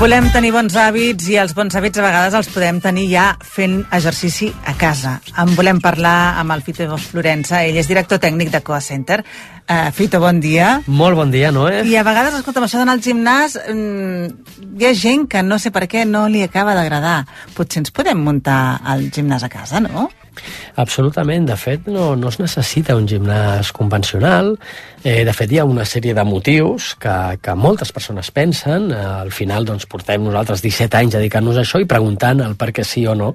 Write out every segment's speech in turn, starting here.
Volem tenir bons hàbits i els bons hàbits a vegades els podem tenir ja fent exercici a casa. En volem parlar amb el Fito Florença, ell és director tècnic de Coa Center. Uh, Fito, bon dia. Molt bon dia, Noé. I a vegades, escolta'm, això d'anar al gimnàs, mm, hi ha gent que no sé per què no li acaba d'agradar. Potser ens podem muntar el gimnàs a casa, no? Absolutament. De fet, no, no es necessita un gimnàs convencional. Eh, de fet, hi ha una sèrie de motius que, que moltes persones pensen. Eh, al final, doncs, portem nosaltres 17 anys dedicant-nos a això i preguntant el per què sí o no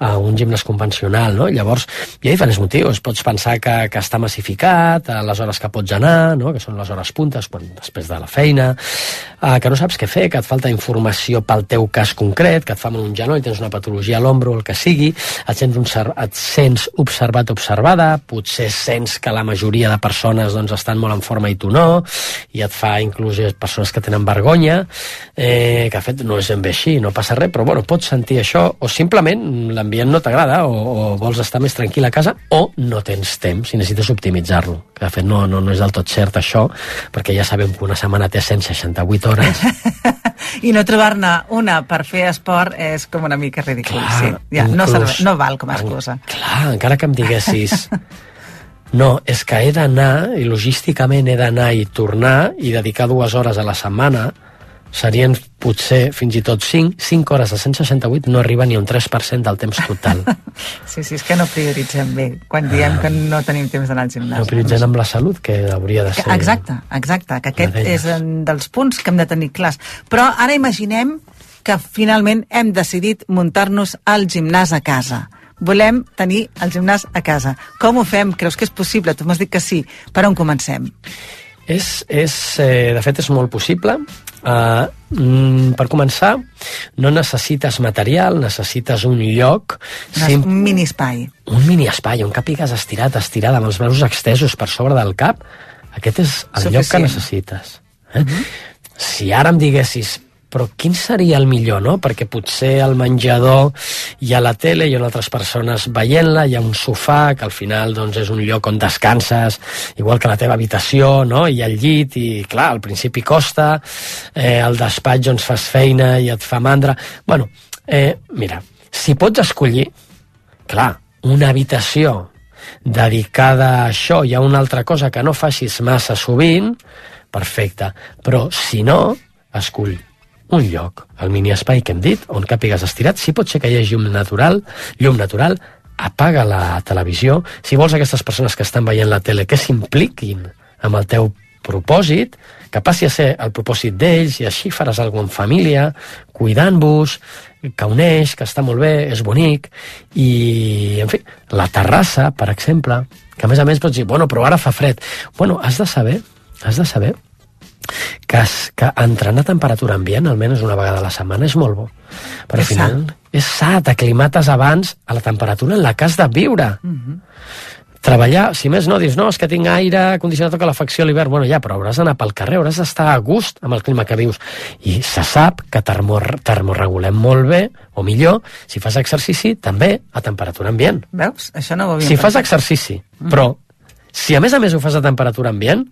a un gimnàs convencional, no? Llavors, hi ha diferents motius. Pots pensar que, que està massificat, a les hores que pots anar, no? que són les hores puntes, quan, després de la feina, eh, que no saps què fer, que et falta informació pel teu cas concret, que et fa mal un genoll, tens una patologia a l'ombro el que sigui, et sents, un, et sents observat observada, potser sents que la majoria de persones doncs, estan molt en forma i tu no, i et fa inclús persones que tenen vergonya, eh, que de fet no és ben bé així, no passa res, però bueno, pots sentir això, o simplement l'ambient no t'agrada, o, o vols estar més tranquil a casa, o no tens temps i necessites optimitzar-lo, que de fet no, no, no és del tot cert això, perquè ja sabem que una setmana té 168 hores. I no trobar-ne una per fer esport és com una mica ridícul. Clar, sí. ja, no, inclús- serve, no val com a excusa. Clar, encara que em diguessis no, és que he d'anar i logísticament he d'anar i tornar i dedicar dues hores a la setmana serien potser fins i tot 5 5 hores de 168 no arriba ni un 3% del temps total Sí, sí, és que no prioritzem bé quan diem que no tenim temps d'anar al gimnàs. no prioritzant amb la salut que hauria de ser exacte, exacte, que aquest és un dels punts que hem de tenir clars. Però ara imaginem que finalment hem decidit muntar-nos al gimnàs a casa. Volem tenir el gimnàs a casa. Com ho fem? Creus que és possible? Tu m'has dit que sí. Per on comencem? És, és, eh, de fet, és molt possible. Uh, mm, per començar, no necessites material, necessites un lloc... Un, un mini espai. un mini espai on capigues estirat, estirada, amb els braços extesos per sobre del cap, aquest és el lloc que Suficient. necessites. Eh? Si ara em diguessis però quin seria el millor, no? Perquè potser al menjador hi ha la tele, hi ha altres persones veient-la, hi ha un sofà, que al final doncs, és un lloc on descanses, igual que la teva habitació, no? Hi ha el llit, i clar, al principi costa, eh, al despatx on fas feina i et fa mandra... Bueno, eh, mira, si pots escollir, clar, una habitació dedicada a això i a una altra cosa que no facis massa sovint, perfecte. Però, si no, escull un lloc, el mini espai que hem dit, on càpigues estirat, si pot ser que hi hagi llum natural, llum natural, apaga la televisió, si vols aquestes persones que estan veient la tele que s'impliquin amb el teu propòsit, que passi a ser el propòsit d'ells i així faràs alguna en família, cuidant-vos, que uneix, que està molt bé, és bonic, i, en fi, la terrassa, per exemple, que a més a més pots dir, bueno, però ara fa fred. Bueno, has de saber, has de saber que, es, que entrenar a temperatura ambient almenys una vegada a la setmana és molt bo. Però al final és sa, t'aclimates abans a la temperatura en la que has de viure. Treballar, si més no, dius, no, és que tinc aire condicionat o calefacció a l'hivern. Bueno, ja, però hauràs d'anar pel carrer, hauràs d'estar a gust amb el clima que vius. I se sap que termor, termorregulem molt bé, o millor, si fas exercici, també a temperatura ambient. Veus? Això no ho havíem Si fas exercici, però si a més a més ho fas a temperatura ambient,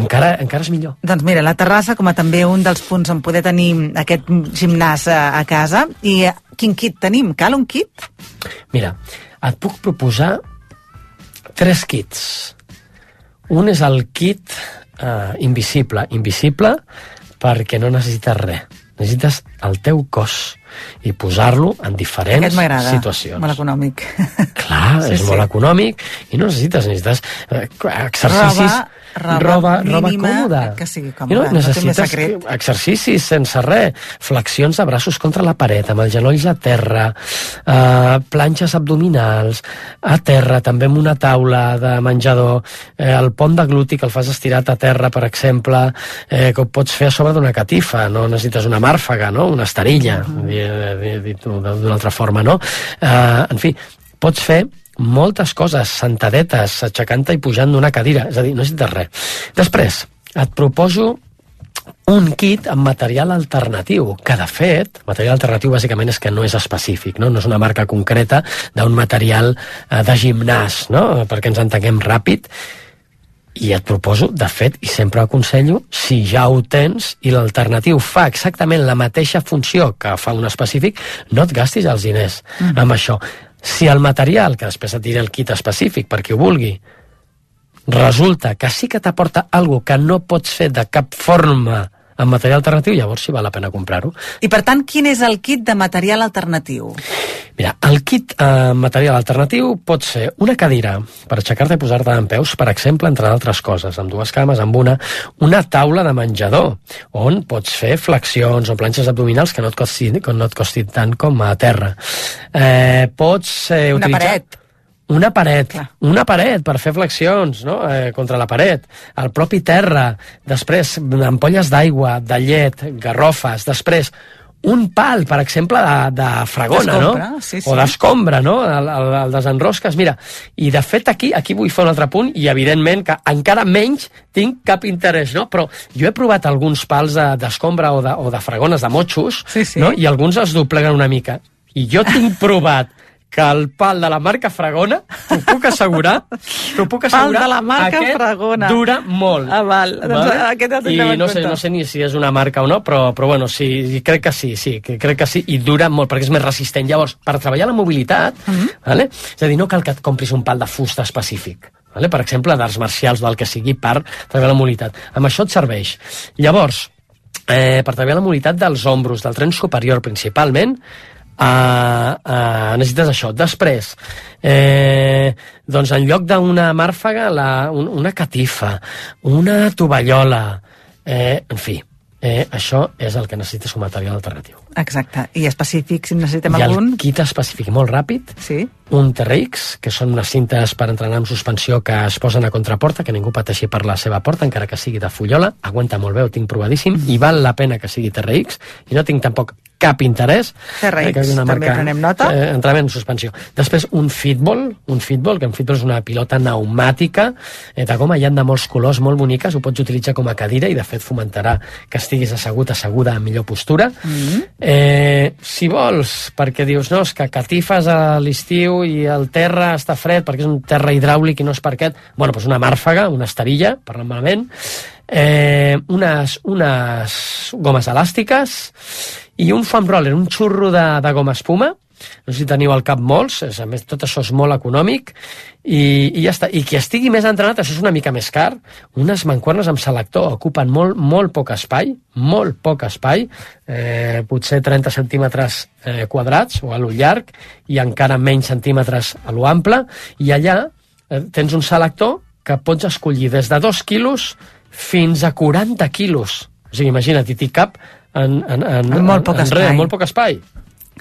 encara, encara és millor. Doncs mira, la terrassa com a també un dels punts on poder tenir aquest gimnàs a, a casa. I eh, quin kit tenim? Cal un kit? Mira, et puc proposar tres kits. Un és el kit eh, invisible. Invisible perquè no necessites res. Necessites el teu cos i posar-lo en diferents Aquest situacions. Molt econòmic. Clar, Sí, és sí. molt econòmic i no necessites, necessites eh, exercicis... Roba roba, roba, roba còmoda. que sigui còmoda, no necessites secret. exercicis sense res, flexions de braços contra la paret, amb els genolls a terra, eh, planxes abdominals, a terra, també amb una taula de menjador, eh, el pont de gluti que el fas estirat a terra, per exemple, eh, que ho pots fer a sobre d'una catifa, no necessites una màrfaga, no? una esterilla, mm. dit d'una altra forma, no? Eh, en fi, pots fer moltes coses, sentadetes, aixecant-te i pujant d'una cadira, és a dir, no necessites res. Després, et proposo un kit amb material alternatiu, que de fet, material alternatiu bàsicament és que no és específic, no, no és una marca concreta d'un material eh, de gimnàs, no? perquè ens entenguem ràpid, i et proposo, de fet, i sempre aconsello, si ja ho tens i l'alternatiu fa exactament la mateixa funció que fa un específic, no et gastis els diners mm. amb això. Si el material, que després et diré el kit específic per qui ho vulgui, resulta que sí que t'aporta algo que no pots fer de cap forma amb material alternatiu, llavors sí val la pena comprar-ho. I per tant, quin és el kit de material alternatiu? Mira, el kit eh, material alternatiu pot ser una cadira per aixecar-te i posar-te en peus, per exemple, entre altres coses, amb dues cames, amb una, una taula de menjador, on pots fer flexions o planxes abdominals que no et costi, que no et costi tant com a terra. Eh, pots eh, Una utilitzar... paret. Una paret, Clar. una paret per fer flexions no? eh, contra la paret, el propi terra, després ampolles d'aigua, de llet, garrofes, després un pal, per exemple, de, de fragona, no? Sí, sí. O d'escombra, no? El, el, el desenrosques. Mira, i de fet aquí aquí vull fer un altre punt, i evidentment que encara menys tinc cap interès, no? Però jo he provat alguns pals de- d'escombra o, de, o de fragones, de motxos, Sí, sí. no? i alguns es dobleguen una mica. I jo tinc provat que el pal de la marca Fragona, t'ho puc assegurar, t'ho puc Pal assegurar, de la marca aquest Fragona. dura molt. Ah, val. Doncs aquest el tindrem I no sé, compte. no sé ni si és una marca o no, però, però bueno, sí, crec que sí, sí, que crec que sí, i dura molt, perquè és més resistent. Llavors, per treballar la mobilitat, Mhm. vale? és a dir, no cal que et compris un pal de fusta específic, vale? per exemple, d'arts marcials del que sigui per treballar la mobilitat. Amb això et serveix. Llavors, eh, per treballar la mobilitat dels ombros, del tren superior principalment, Uh, uh, necessites això. Després, eh, doncs en lloc d'una màrfaga, la, un, una catifa, una tovallola, eh, en fi, eh, això és el que necessites com a material alternatiu. Exacte. I específic, si necessitem I el algun... kit específic molt ràpid, Sí. Un TRX, que són unes cintes per entrenar amb suspensió que es posen a contraporta, que ningú pateixi per la seva porta, encara que sigui de fullola, aguanta molt bé, ho tinc provadíssim, i val la pena que sigui TRX, i no tinc tampoc cap interès. TRX, que és una també prenem nota. Eh, entrenament en suspensió. Després, un fitball, un fitball, que en fitball és una pilota pneumàtica, eh, de goma, hi ha de molts colors, molt boniques, ho pots utilitzar com a cadira, i de fet fomentarà que estiguis assegut, asseguda, en millor postura. Mm -hmm. eh, si vols, perquè dius, no, és que catifes a l'estiu i el terra està fred perquè és un terra hidràulic i no és parquet, bueno, doncs una màrfaga, una esterilla, parlant malament, eh, unes, unes gomes elàstiques i un foam roller, un xurro de, de goma espuma, no sé si teniu al cap molts, és, a més tot això és molt econòmic, i, i ja està. I qui estigui més entrenat, això és una mica més car, unes mancuernes amb selector ocupen molt, molt poc espai, molt poc espai, eh, potser 30 centímetres eh, quadrats o a lo llarg, i encara menys centímetres a lo ample, i allà eh, tens un selector que pots escollir des de 2 quilos fins a 40 quilos. O sigui, imagina't, i t'hi cap en, en, en, En molt poc en, espai. Res, en molt poc espai.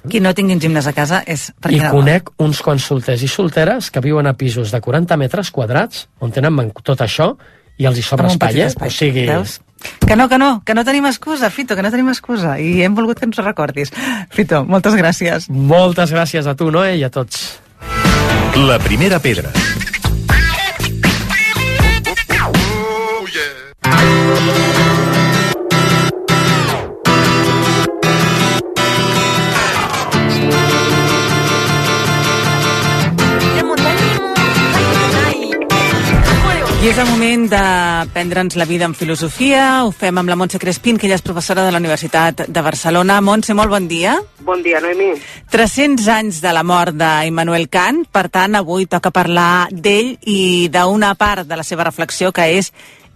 Qui no tingui un gimnàs a casa és... I no- conec uns quants solters i solteres que viuen a pisos de 40 metres quadrats, on tenen tot això, i els hi sobra espai, eh? O sigui, Veus? Que no, que no, que no tenim excusa, Fito, que no tenim excusa. I hem volgut que ens ho recordis. Fito, moltes gràcies. moltes gràcies a tu, Noé, i a tots. La primera pedra. I és el moment de prendre'ns la vida en filosofia. Ho fem amb la Montse Crespín, que ella és professora de la Universitat de Barcelona. Montse, molt bon dia. Bon dia, Noemi. 300 anys de la mort d'Immanuel Kant, per tant, avui toca parlar d'ell i d'una part de la seva reflexió que és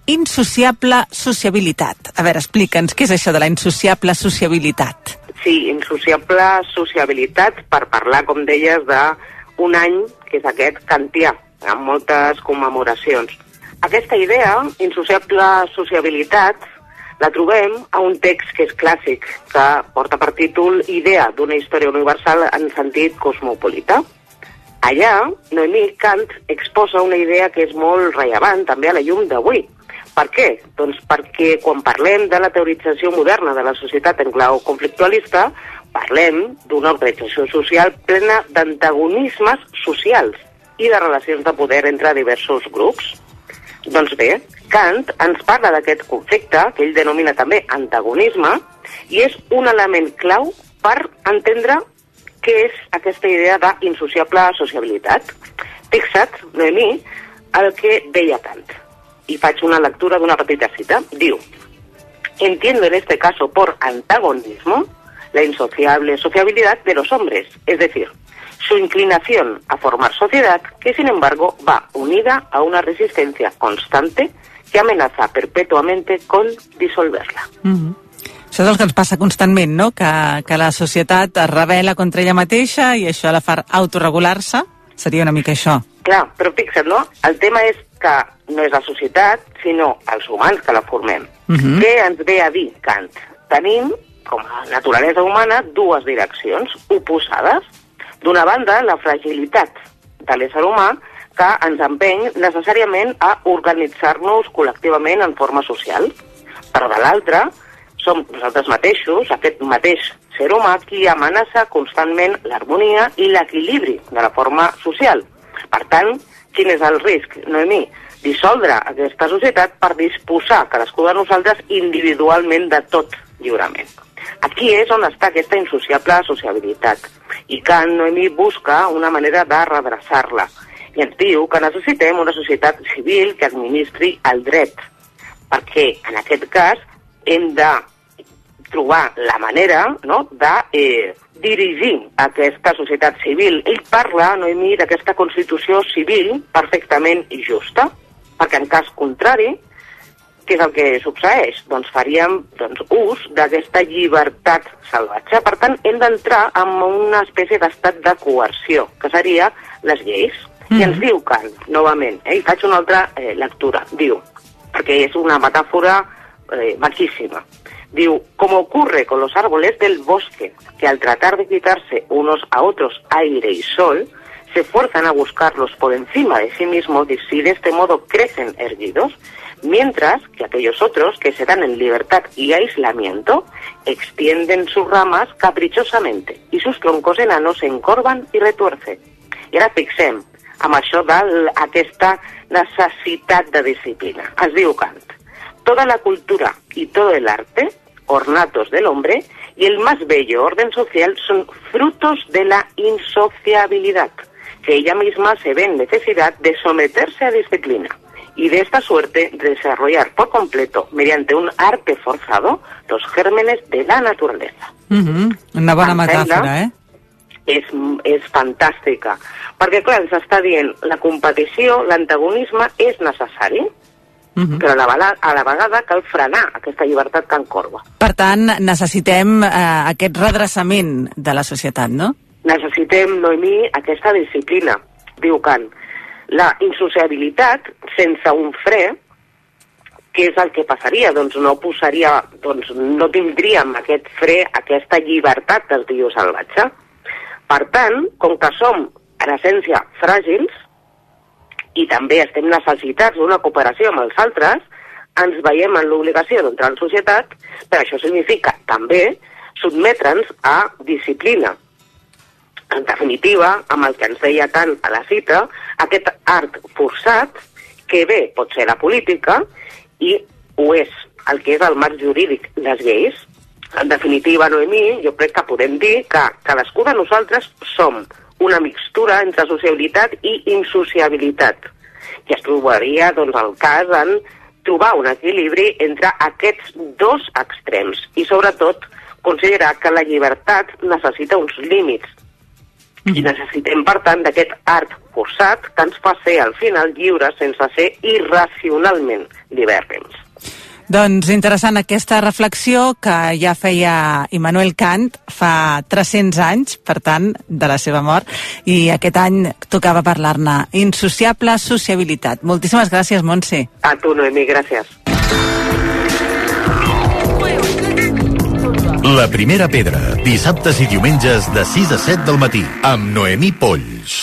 insociable sociabilitat. A veure, explica'ns, què és això de la insociable sociabilitat? Sí, insociable sociabilitat per parlar, com deies, d'un any que és aquest kantià, amb moltes commemoracions. Aquesta idea, insociable sociabilitat, la trobem a un text que és clàssic, que porta per títol Idea d'una història universal en sentit cosmopolita. Allà, Noemí Kant exposa una idea que és molt rellevant també a la llum d'avui. Per què? Doncs perquè quan parlem de la teorització moderna de la societat en clau conflictualista, parlem d'una organització social plena d'antagonismes socials i de relacions de poder entre diversos grups. Doncs bé, Kant ens parla d'aquest conflicte, que ell denomina també antagonisme, i és un element clau per entendre què és aquesta idea d'insociable sociabilitat. Fixa't, Noemí, el que deia Kant. Y faig una lectura d'una petita cita. Diu, entiendo en este caso por antagonismo la insociable sociabilidad de los hombres, es decir, su inclinación a formar sociedad que sin embargo va unida a una resistencia constante que amenaza perpetuamente con disolverla. Mm -hmm. Això és el que ens passa constantment, no? Que, que la societat es revela contra ella mateixa i això la fa autoregular-se. Seria una mica això. Clar, però fixa't, no? El tema és que no és la societat, sinó els humans que la formem. Uh -huh. Què ens ve a dir Kant? Tenim, com a naturalesa humana, dues direccions oposades. D'una banda, la fragilitat de l'ésser humà, que ens empeny necessàriament a organitzar-nos col·lectivament en forma social. Però de l'altra, som nosaltres mateixos, aquest mateix ser humà, qui amenaça constantment l'harmonia i l'equilibri de la forma social. Per tant, quin és el risc, Noemí? Dissoldre aquesta societat per disposar cadascú de nosaltres individualment de tot lliurement. Aquí és on està aquesta insociable sociabilitat. I Kant, Noemí, busca una manera de redreçar-la. I ens diu que necessitem una societat civil que administri el dret. Perquè, en aquest cas, hem de trobar la manera no, de eh, dirigir aquesta societat civil. Ell parla, Noemí, d'aquesta constitució civil perfectament justa, perquè en cas contrari, què és el que succeeix? Doncs faríem doncs, ús d'aquesta llibertat salvatge. Per tant, hem d'entrar en una espècie d'estat de coerció, que seria les lleis. Mm -hmm. I ens Mhm. diu Kant, novament, eh, i faig una altra eh, lectura, diu, perquè és una metàfora eh, maquísima. Diu, como ocurre con los árboles del bosque, que al tratar de quitarse unos a otros aire y sol, se fuerzan a buscarlos por encima de sí mismos y si de este modo crecen erguidos, mientras que aquellos otros que se dan en libertad y aislamiento extienden sus ramas caprichosamente y sus troncos enanos se encorvan y retuercen. I ara fixem amb això d'aquesta necessitat de disciplina. Es diu Kant, toda la cultura y todo el arte, ornatos del hombre, y el más bello orden social son frutos de la insociabilidad, que ella misma se ve en necesidad de someterse a disciplina y de esta suerte desarrollar por completo, mediante un arte forzado, los gérmenes de la naturaleza. Mm -hmm. Una bona Em sembla- metàfora, eh? és, és fantàstica. Perquè, clar, ens està dient la competició, l'antagonisme és necessari, Mm -hmm. però a la, vegada, a la vegada cal frenar aquesta llibertat que encorba. Per tant, necessitem eh, aquest redreçament de la societat, no? Necessitem, Noemí, aquesta disciplina, diu Kant. La insociabilitat, sense un fre, què és el que passaria? Doncs no posaria, doncs no tindríem aquest fre, aquesta llibertat del tio salvatge. Per tant, com que som, en essència, fràgils, i també estem necessitats d'una cooperació amb els altres, ens veiem en l'obligació d'entrar en societat, però això significa també sotmetre'ns a disciplina. En definitiva, amb el que ens deia tant a la cita, aquest art forçat, que bé pot ser la política, i ho és el que és el marc jurídic, les lleis. En definitiva, Noemí, jo crec que podem dir que cadascú de nosaltres som una mixtura entre sociabilitat i insociabilitat. I es trobaria, doncs, el cas en trobar un equilibri entre aquests dos extrems i, sobretot, considerar que la llibertat necessita uns límits i necessitem, per tant, d'aquest art forçat que ens fa ser, al final, lliures sense ser irracionalment libèrrims. Doncs interessant aquesta reflexió que ja feia Immanuel Kant fa 300 anys, per tant, de la seva mort, i aquest any tocava parlar-ne. Insociable sociabilitat. Moltíssimes gràcies, Montse. A tu, Noemi, gràcies. La primera pedra, dissabtes i diumenges de 6 a 7 del matí, amb Noemí Polls.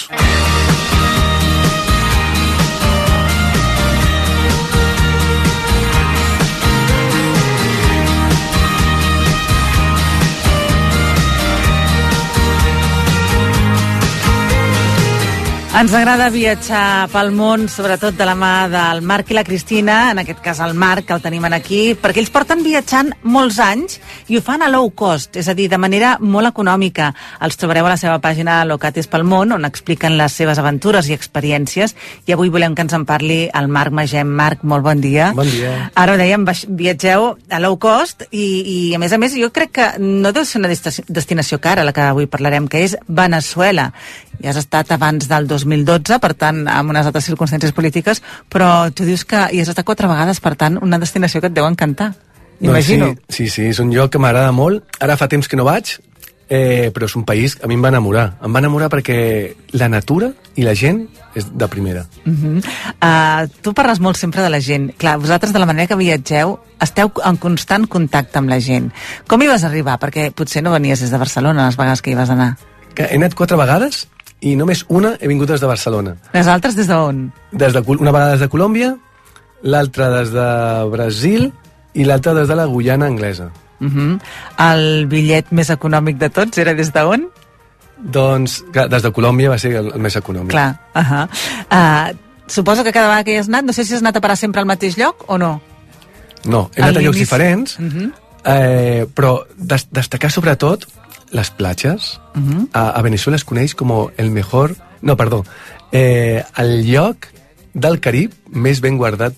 Ens agrada viatjar pel món, sobretot de la mà del Marc i la Cristina, en aquest cas el Marc, que el tenim aquí, perquè ells porten viatjant molts anys i ho fan a low cost, és a dir, de manera molt econòmica. Els trobareu a la seva pàgina Locatis pel món, on expliquen les seves aventures i experiències, i avui volem que ens en parli el Marc Magem. Marc, molt bon dia. Bon dia. Ara ho dèiem, viatgeu a low cost i, i, a més a més, jo crec que no deu ser una desti- destinació cara, la que avui parlarem, que és Venezuela. Ja has estat abans del 2012, per tant, amb unes altres circumstàncies polítiques, però tu dius que hi has estat quatre vegades, per tant, una destinació que et deu encantar. Imagino. Doncs sí, sí, sí, és un lloc que m'agrada molt. Ara fa temps que no vaig, eh, però és un país que a mi em va enamorar. Em va enamorar perquè la natura i la gent és de primera. Uh -huh. uh, tu parles molt sempre de la gent. Clar, vosaltres, de la manera que viatgeu, esteu en constant contacte amb la gent. Com hi vas arribar? Perquè potser no venies des de Barcelona les vegades que hi vas anar. Que he anat quatre vegades i només una he vingut des de Barcelona. Les altres des d'on? Des de, una vegada des de Colòmbia, l'altra des de Brasil i l'altra des de la Guyana anglesa. Uh -huh. El bitllet més econòmic de tots era des d'on? Doncs, clar, des de Colòmbia va ser el, el més econòmic. Clar. Uh -huh. uh, suposo que cada vegada que hi has anat, no sé si has anat a parar sempre al mateix lloc o no. No, he anat a llocs diferents, Uh -huh. eh, però des, destacar sobretot les platges. Uh -huh. a, a Venezuela es coneix com el mejor... No, perdó. Eh, el lloc del Carib més ben guardat.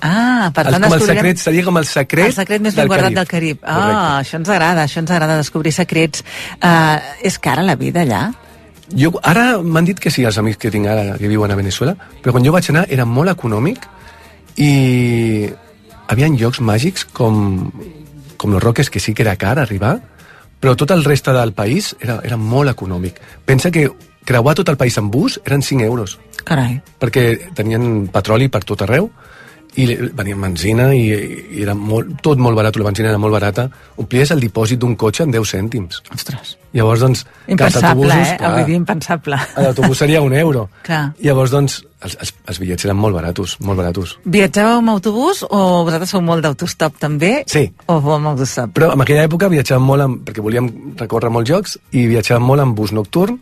Ah, per El, tant, com el secret, seria com el secret el secret més ben del guardat Carib. del Carib. Ah, Correcte. això ens agrada, això ens agrada, descobrir secrets. Uh, és cara la vida allà? Jo, ara m'han dit que sí, els amics que tinc ara que viuen a Venezuela, però quan jo vaig anar era molt econòmic i havia llocs màgics com, com los Roques, que sí que era car arribar, però tot el reste del país era, era molt econòmic. Pensa que creuar tot el país en bus eren 5 euros, Carai. perquè tenien petroli per tot arreu, i venia benzina i, i era molt, tot molt barat, la benzina era molt barata. Omplies el dipòsit d'un cotxe en 10 cèntims. Ostres. Llavors, doncs... Impensable, eh? clar, Vull dir, impensable. L'autobús seria un euro. Clar. Llavors, doncs, els, els, els bitllets eren molt baratos, molt baratos. Viatjàveu amb autobús o vosaltres sou molt d'autostop també? Sí. O amb autostop? Però en aquella època viatjàvem molt, amb, perquè volíem recórrer molts jocs, i viatjàvem molt amb bus nocturn,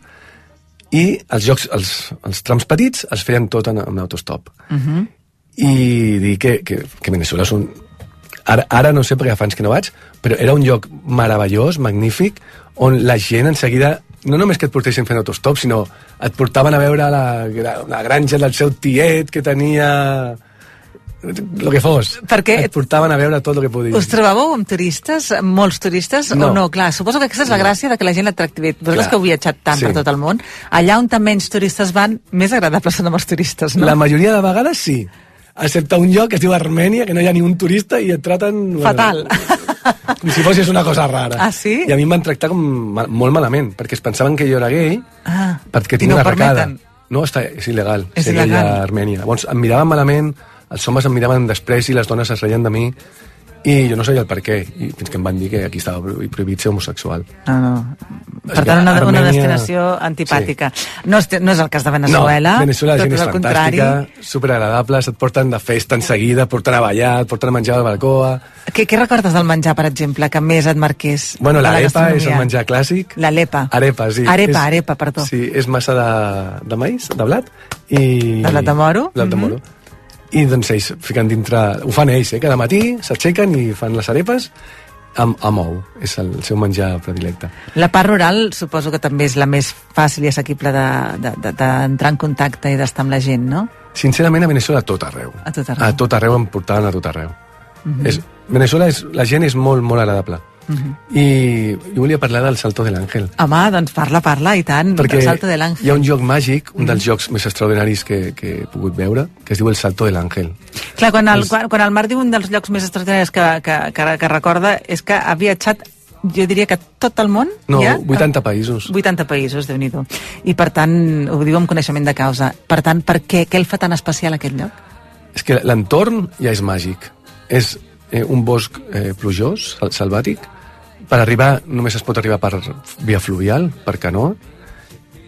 i els jocs, els, els trams petits, els feien tot en, en autostop. Uh -huh. I dir que, que, que Venezuela és un... Ara, ara no sé perquè fa anys que no vaig, però era un lloc meravellós, magnífic, on la gent en seguida no només que et portessin fent autostop, sinó et portaven a veure la, la granja del seu tiet que tenia el que fos. Perquè- Et portaven a veure tot el que podien. Us trobàveu amb turistes, molts turistes, No. o no? Clar, suposo que aquesta és la gràcia de que la gent l'atracti bé. Vosaltres Clar. que heu viatjat tant Sí. per tot el món, allà on menys turistes van, més agradables són amb els turistes, no? La majoria de vegades sí. Excepte un lloc que es diu Armènia, que no hi ha ni un turista i et traten... Fatal. com si fossis una cosa rara. Ah, sí? I a mi em van tractar com ma molt malament, perquè es pensaven que jo era gay, Ah, perquè tinc no una permeten. No, està, és il·legal. És ser il·legal. a Armènia. Llavors, em miraven malament, els homes em miraven després i les dones es reien de mi, i jo no sabia el per què, i fins que em van dir que aquí estava prohi- prohibit ser homosexual. No, no. Per tant, una, una Armènia- destinació antipàtica. No, és, no és el cas de Venezuela. No, Venezuela la gent és el contrari. fantàstica, superagradables, et porten de festa en seguida, et porten a ballar, et porten a menjar al balcó... Què, què recordes del menjar, per exemple, que més et marqués? Bueno, de la l'arepa és el menjar clàssic. L'arepa. Arepa, sí. Arepa, és, arepa, perdó. Sí, és massa de, de maïs, de blat, i... De blat de moro? Blat de Mhm. moro. I doncs ells fiquen dintre... Ho fan ells, eh? Cada matí s'aixequen i fan les arepes amb, amb ou. És el seu menjar predilecte. La part rural suposo que també és la més fàcil i assequible d'entrar de, de, d'entrar en contacte i d'estar amb la gent, no? Sincerament, a Venezuela a tot arreu. A tot arreu. A tot arreu em portaven a tot arreu. és, Venezuela, és, la gent és molt, molt agradable. I jo volia parlar del Salto de l'Àngel. Home, doncs parla, parla, i tant. Perquè el Salto de l'Àngel. hi ha un joc màgic, un dels jocs més extraordinaris que, que he pogut veure, que es diu el Salto de l'Àngel. Clar, quan el, quan, quan el Marc diu un dels llocs més extraordinaris que, que, que, que recorda és que ha viatjat, jo diria que tot el món. No, ja? 80 països. 80 països, déu nhi I per tant, ho diu amb coneixement de causa. Per tant, per què? Què el fa tan especial aquest lloc? És que l'entorn ja és màgic. És eh, un bosc eh, plujós, sal- salvàtic. Per arribar, només es pot arribar per via fluvial, per canoa,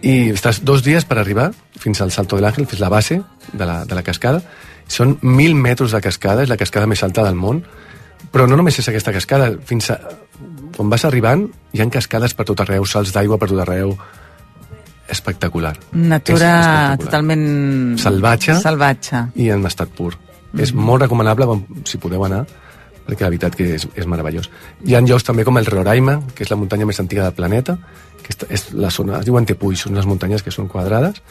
i estàs dos dies per arribar fins al Salto de l'Àngel, fins la base de la, de la cascada. Són mil metres de cascada, és la cascada més alta del món, però no només és aquesta cascada, fins a... Quan vas arribant, hi han cascades per tot arreu, salts d'aigua per tot arreu, espectacular. Natura És espectacular. totalment... Salvatge. Salvatge. i en estat pur. Mm -hmm. És molt recomanable si podeu anar, perquè la veritat que és, és meravellós. Hi ha llocs també com el Roraima, que és la muntanya més antiga del planeta, que és, és la zona, es diuen Tepuy, són unes muntanyes que són quadrades,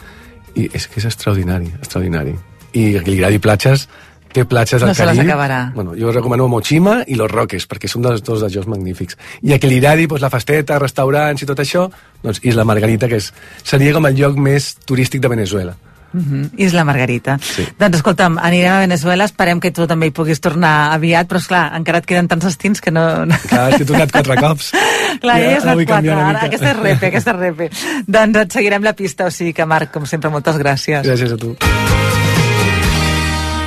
i és que és extraordinari, extraordinari. I a qui li agradi platges, té platges al No se les acabarà. Bueno, jo recomano Mochima i Los Roques, perquè són dos, dos dels llocs magnífics. I a qui li agradi doncs, la festeta, restaurants i tot això, doncs Isla Margarita, que és, seria com el lloc més turístic de Venezuela. Uh -huh. Isla Margarita. Sí. Doncs escolta'm, anirem a Venezuela, esperem que tu també hi puguis tornar aviat, però esclar, encara et queden tants destins que no... Clar, és que he tornat quatre cops. Clar, ja, Ja, has anat quatre, ara, aquesta és repe, aquesta és repe. doncs et seguirem la pista, o sigui que Marc, com sempre, moltes gràcies. Gràcies a tu.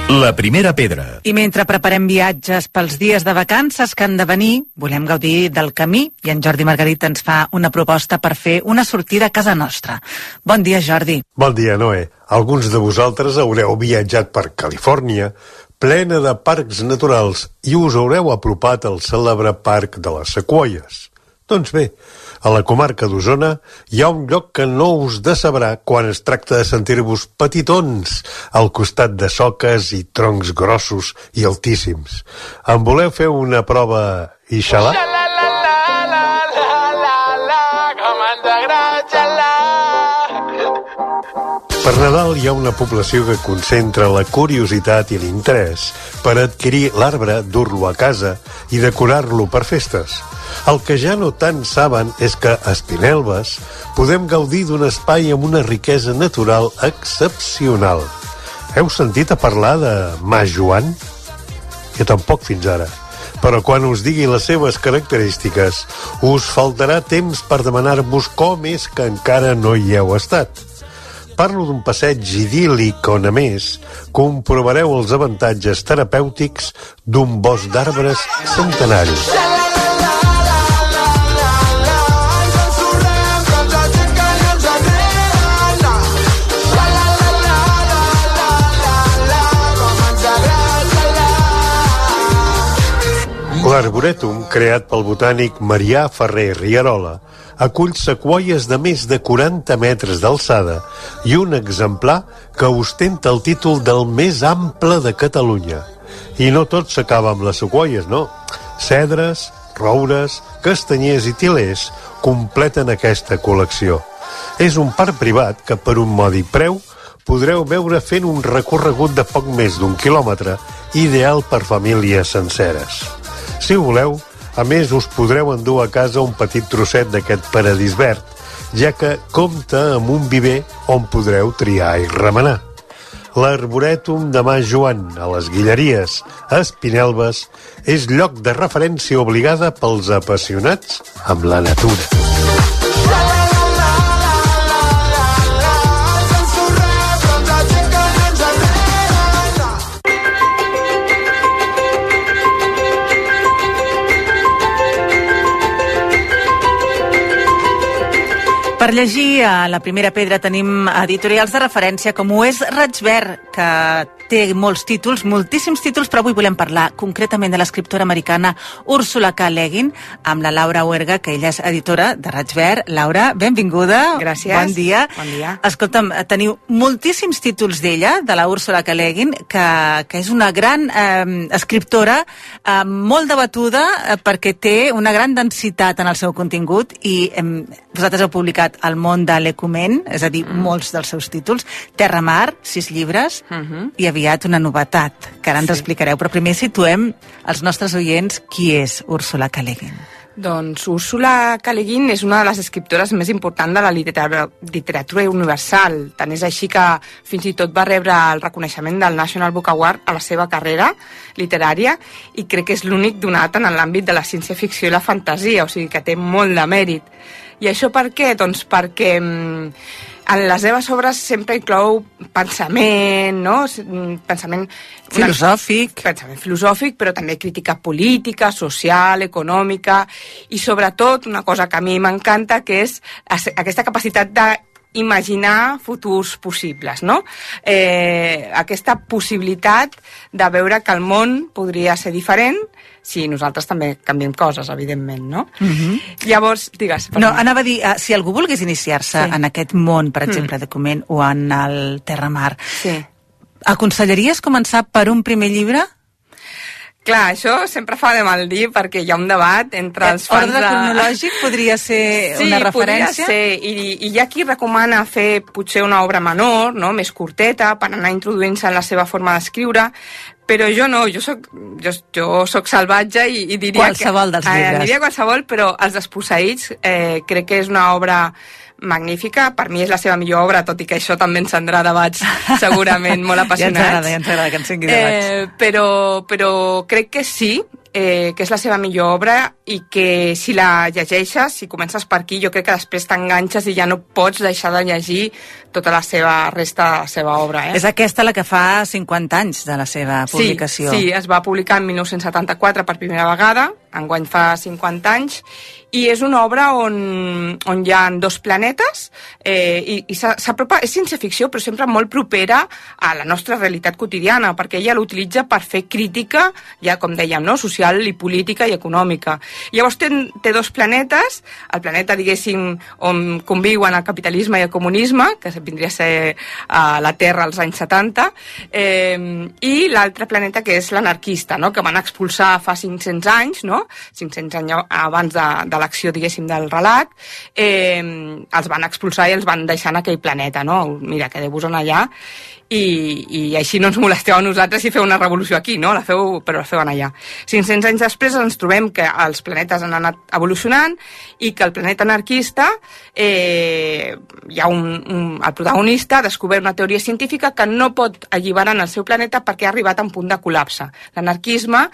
La primera pedra. I mentre preparem viatges pels dies de vacances que han de venir, volem gaudir del camí i en Jordi Margarita ens fa una proposta per fer una sortida a casa nostra. Bon dia, Jordi. Bon dia, Noé. Alguns de vosaltres haureu viatjat per Califòrnia, plena de parcs naturals, i us haureu apropat al cèlebre parc de les Sequoies. Doncs bé, a la comarca d'Osona hi ha un lloc que no us decebrà quan es tracta de sentir-vos petitons al costat de soques i troncs grossos i altíssims. En voleu fer una prova i xalar? Per Nadal hi ha una població que concentra la curiositat i l'interès per adquirir l'arbre, dur-lo a casa i decorar-lo per festes. El que ja no tant saben és que a Espinelves podem gaudir d'un espai amb una riquesa natural excepcional. Heu sentit a parlar de Mas Joan? Jo tampoc fins ara. Però quan us digui les seves característiques, us faltarà temps per demanar-vos com és que encara no hi heu estat. Parlo d'un passeig idíl·lic on, a més, comprovareu els avantatges terapèutics d'un bosc d'arbres centenaris. L'Arborètum, creat pel botànic Marià Ferrer Rierola, acull sequoies de més de 40 metres d'alçada i un exemplar que ostenta el títol del més ample de Catalunya. I no tot s'acaba amb les sequoies, no. Cedres, roures, castanyers i tilers completen aquesta col·lecció. És un parc privat que per un mòdic preu podreu veure fent un recorregut de poc més d'un quilòmetre ideal per famílies senceres. Si voleu, a més us podreu endur a casa un petit trosset d'aquest paradís verd, ja que compta amb un viver on podreu triar i remenar. L'Arborètum de Mas Joan, a les Guilleries, a Espinelves, és lloc de referència obligada pels apassionats amb la natura. Per llegir a la primera pedra tenim editorials de referència com ho és Raig Verd, que té molts títols, moltíssims títols, però avui volem parlar concretament de l'escriptora americana Úrsula K. Le Guin, amb la Laura Huerga, que ella és editora de Raig Verd. Laura, benvinguda. Gràcies. Bon dia. Bon dia. Escolta'm, teniu moltíssims títols d'ella, de la Úrsula K. Le Guin, que, que és una gran eh, escriptora, eh, molt debatuda, eh, perquè té una gran densitat en el seu contingut i eh, vosaltres heu publicat El món de l'Ecumen, és a dir, mm. molts dels seus títols, Terra Mar, sis llibres, mm -hmm. i aviat una novetat, que ara ens Sí. explicareu. Però primer situem als nostres oients qui és Úrsula K. Le Guin. Doncs Úrsula K. Le Guin és una de les escriptores més importants de la literatura, literatura universal. Tant és així que fins i tot va rebre el reconeixement del National Book Award a la seva carrera literària i crec que és l'únic donat en l'àmbit de la ciència-ficció i la fantasia, o sigui que té molt de mèrit. I això per què? Doncs perquè mm, en les seves obres sempre inclou pensament, no? Mm, Pensament... Filosòfic. Pensament filosòfic, però també crítica política, social, econòmica, i sobretot una cosa que a mi m'encanta, que és aquesta capacitat de imaginar futurs possibles, no? Eh, aquesta possibilitat de veure que el món podria ser diferent si nosaltres també canviem coses, evidentment, no? Mm -hmm. Llavors, digues... No, anava a dir, uh, si algú volgués iniciar-se Sí. en aquest món, per exemple, de Document o en el Terramar, Sí. aconsellaries començar per un primer llibre? Clar, això sempre fa de mal dir perquè hi ha un debat entre els fans Ordre de... cronològic podria ser Sí, una podria referència? ser, i, i hi ha qui recomana fer potser una obra menor, no? més curteta, per anar introduint-se en la seva forma d'escriure, però jo no, jo soc, jo, jo soc salvatge i, i diria Qualsevol que... dels llibres. Eh, diria qualsevol, però Els desposseïts eh, crec que és una obra magnífica, per mi és la seva millor obra, tot i que això també encendrà debats segurament molt Ja ens apassionats. agrada, ja ens agrada que encengui debats. Eh, però, però crec que sí, eh, que és la seva millor obra i que si la llegeixes, si comences per aquí, jo crec que després t'enganxes i ja no pots deixar de llegir tota la seva resta de la seva obra. Eh? És aquesta la que fa 50 anys de la seva publicació. Sí, sí, es va publicar en 1974 per primera vegada, enguany fa 50 anys, i és una obra on, on hi ha dos planetes eh, i, i s'apropa, és ciència-ficció però sempre molt propera a la nostra realitat quotidiana perquè ella l'utilitza per fer crítica ja com dèiem, no? social i política i econòmica. Llavors té, té dos planetes, el planeta diguéssim on conviuen el capitalisme i el comunisme, que vindria a ser a la Terra als anys 70, eh, i l'altre planeta que és l'anarquista, no? que van expulsar fa 500 anys, no? 500 anys abans de, de l'acció, diguéssim, del relat, eh, els van expulsar i els van deixar en aquell planeta, no? Mira, quedeu-vos allà i, i així no ens molesteu a nosaltres si feu una revolució aquí, no? La feu, però la feuen allà. 500 anys després ens trobem que els planetes han anat evolucionant i que el planeta anarquista eh, hi ha un, un, el protagonista ha descobert una teoria científica que no pot alliberar en el seu planeta perquè ha arribat a un punt de col·lapse. L'anarquisme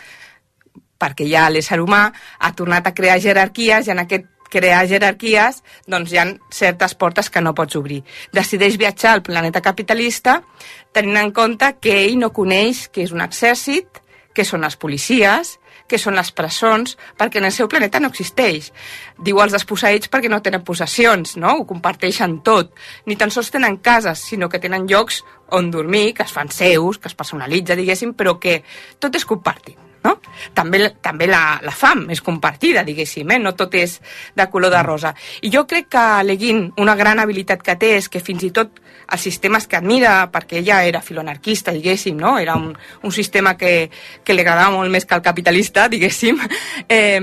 perquè ja l'ésser humà ha tornat a crear jerarquies i en aquest crear jerarquies doncs hi ha certes portes que no pots obrir. Decideix viatjar al planeta capitalista tenint en compte que ell no coneix què és un exèrcit, què són les policies, què són les presons, perquè en el seu planeta no existeix. Diu els desposseïts perquè no tenen possessions, no? Ho comparteixen tot. Ni tan sols tenen cases, sinó que tenen llocs on dormir, que es fan seus, que es personalitza, diguéssim, però que tot és compartit. No? També, també la, la fam és compartida, diguéssim, eh? no tot és de color de rosa. I jo crec que Leguin, una gran habilitat que té és que fins i tot els sistemes que admira, perquè ella era filoanarquista, diguéssim, no? era un, un sistema que, que li agradava molt més que el capitalista, diguéssim, eh,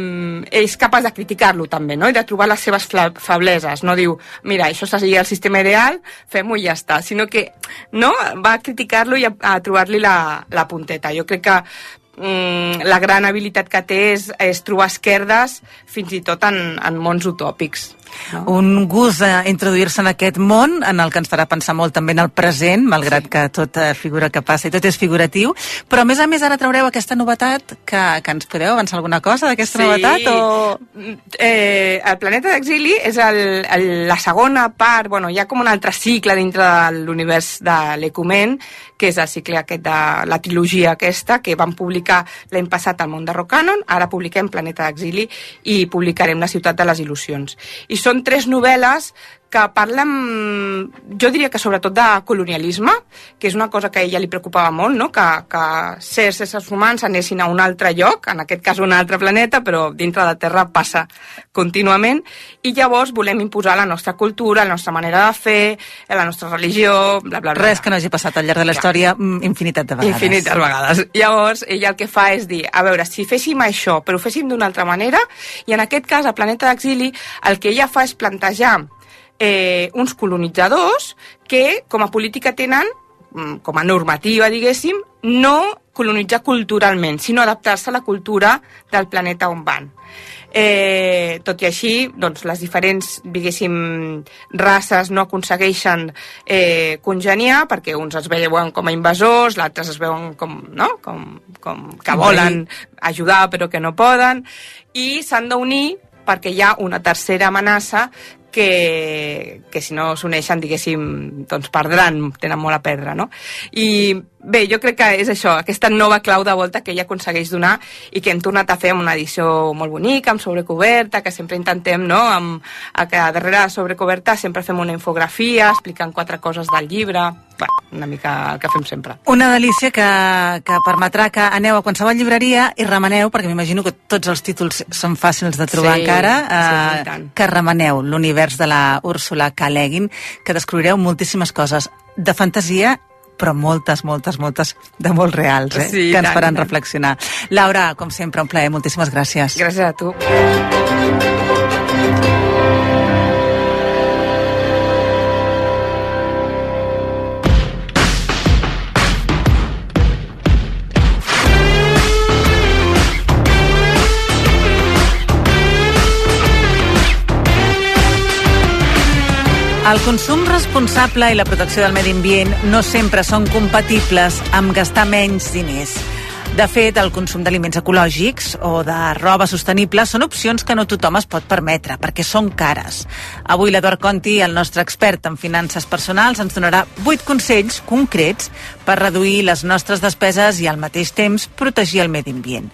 és capaç de criticar-lo també, no? i de trobar les seves febleses. No diu, mira, això seria el sistema ideal, fem-ho i ja està, sinó que no? va criticar-lo i a, a trobar-li la, la punteta. Jo crec que mm, la gran habilitat que té és, és trobar esquerdes fins i tot en, en mons utòpics. No? Un gust eh, introduir-se en aquest món, en el que ens farà pensar molt també en el present, malgrat sí. que tot eh, figura que passa i tot és figuratiu, però a més a més ara traureu aquesta novetat, que, que ens podeu avançar alguna cosa d'aquesta novetat? O... Eh, el planeta d'exili és el, el, la segona part, bueno, hi ha com un altre cicle dintre de l'univers de l'Ecumen, que és el cicle aquest de la trilogia aquesta, que vam publicar l'any passat al món de Rocanon, ara publiquem Planeta d'exili i publicarem La ciutat de les il·lusions. I són tres novel·les que parlen, jo diria que sobretot de colonialisme, que és una cosa que a ella li preocupava molt, no? que, que certs éssers humans anessin a un altre lloc, en aquest cas un altre planeta, però dintre de la Terra passa contínuament, i llavors volem imposar la nostra cultura, la nostra manera de fer, la nostra religió, bla, bla, bla. Res que no hagi passat al llarg de la història mm, infinitat de vegades. Infinites vegades. Llavors, ella el que fa és dir, a veure, si féssim això, però ho féssim d'una altra manera, i en aquest cas, a Planeta d'Exili, el que ella fa és plantejar eh, uns colonitzadors que, com a política, tenen mm, com a normativa, diguéssim, no colonitzar culturalment, sinó adaptar-se a la cultura del planeta on van. Eh, tot i així, doncs, les diferents, diguéssim, races no aconsegueixen eh, congeniar perquè uns es veuen com a invasors, l'altres es veuen com, no? com, com que volen ajudar però que no poden, i s'han d'unir perquè hi ha una tercera amenaça que, que si no s'uneixen, diguéssim, doncs perdran, tenen molt a perdre, no? I bé, jo crec que és això, aquesta nova clau de volta que ella aconsegueix donar i que hem tornat a fer amb una edició molt bonica, amb sobrecoberta, que sempre intentem, no?, amb, a que darrere de sobrecoberta sempre fem una infografia explicant quatre coses del llibre, bueno, una mica el que fem sempre. Una delícia que, que permetrà que aneu a qualsevol llibreria i remeneu, perquè m'imagino que tots els títols són fàcils de trobar Sí, encara, sí, eh, tant. que remeneu l'univers de la Úrsula K. Le Guin, que descobrireu moltíssimes coses de fantasia però moltes, moltes, moltes de molt reals, eh? Sí, que ens tant, faran tant. reflexionar. Laura, com sempre, un plaer, moltíssimes gràcies. Gràcies a tu. El consum responsable i la protecció del medi ambient no sempre són compatibles amb gastar menys diners. De fet, el consum d'aliments ecològics o de roba sostenible són opcions que no tothom es pot permetre, perquè són cares. Avui l'Eduard Conti, el nostre expert en finances personals, ens donarà 8 consells concrets per reduir les nostres despeses i al mateix temps protegir el medi ambient.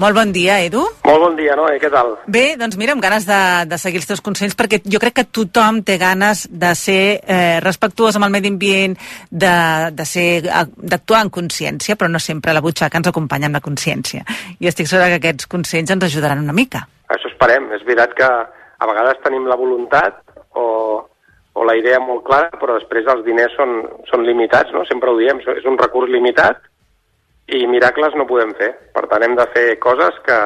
Molt bon dia, Edu. Molt bon dia, Noé, què tal? Bé, doncs mira, amb ganes de, de seguir els teus consells, perquè jo crec que tothom té ganes de ser eh, respectuós amb el medi ambient, de, de ser d'actuar en consciència, però no sempre la butxaca ens acompanya amb la consciència. I estic segura que aquests consells ens ajudaran una mica. Això esperem. És veritat que a vegades tenim la voluntat o, o la idea molt clara, però després els diners són, són limitats, no? Sempre ho diem, és un recurs limitat i miracles no podem fer. Per tant, hem de fer coses que,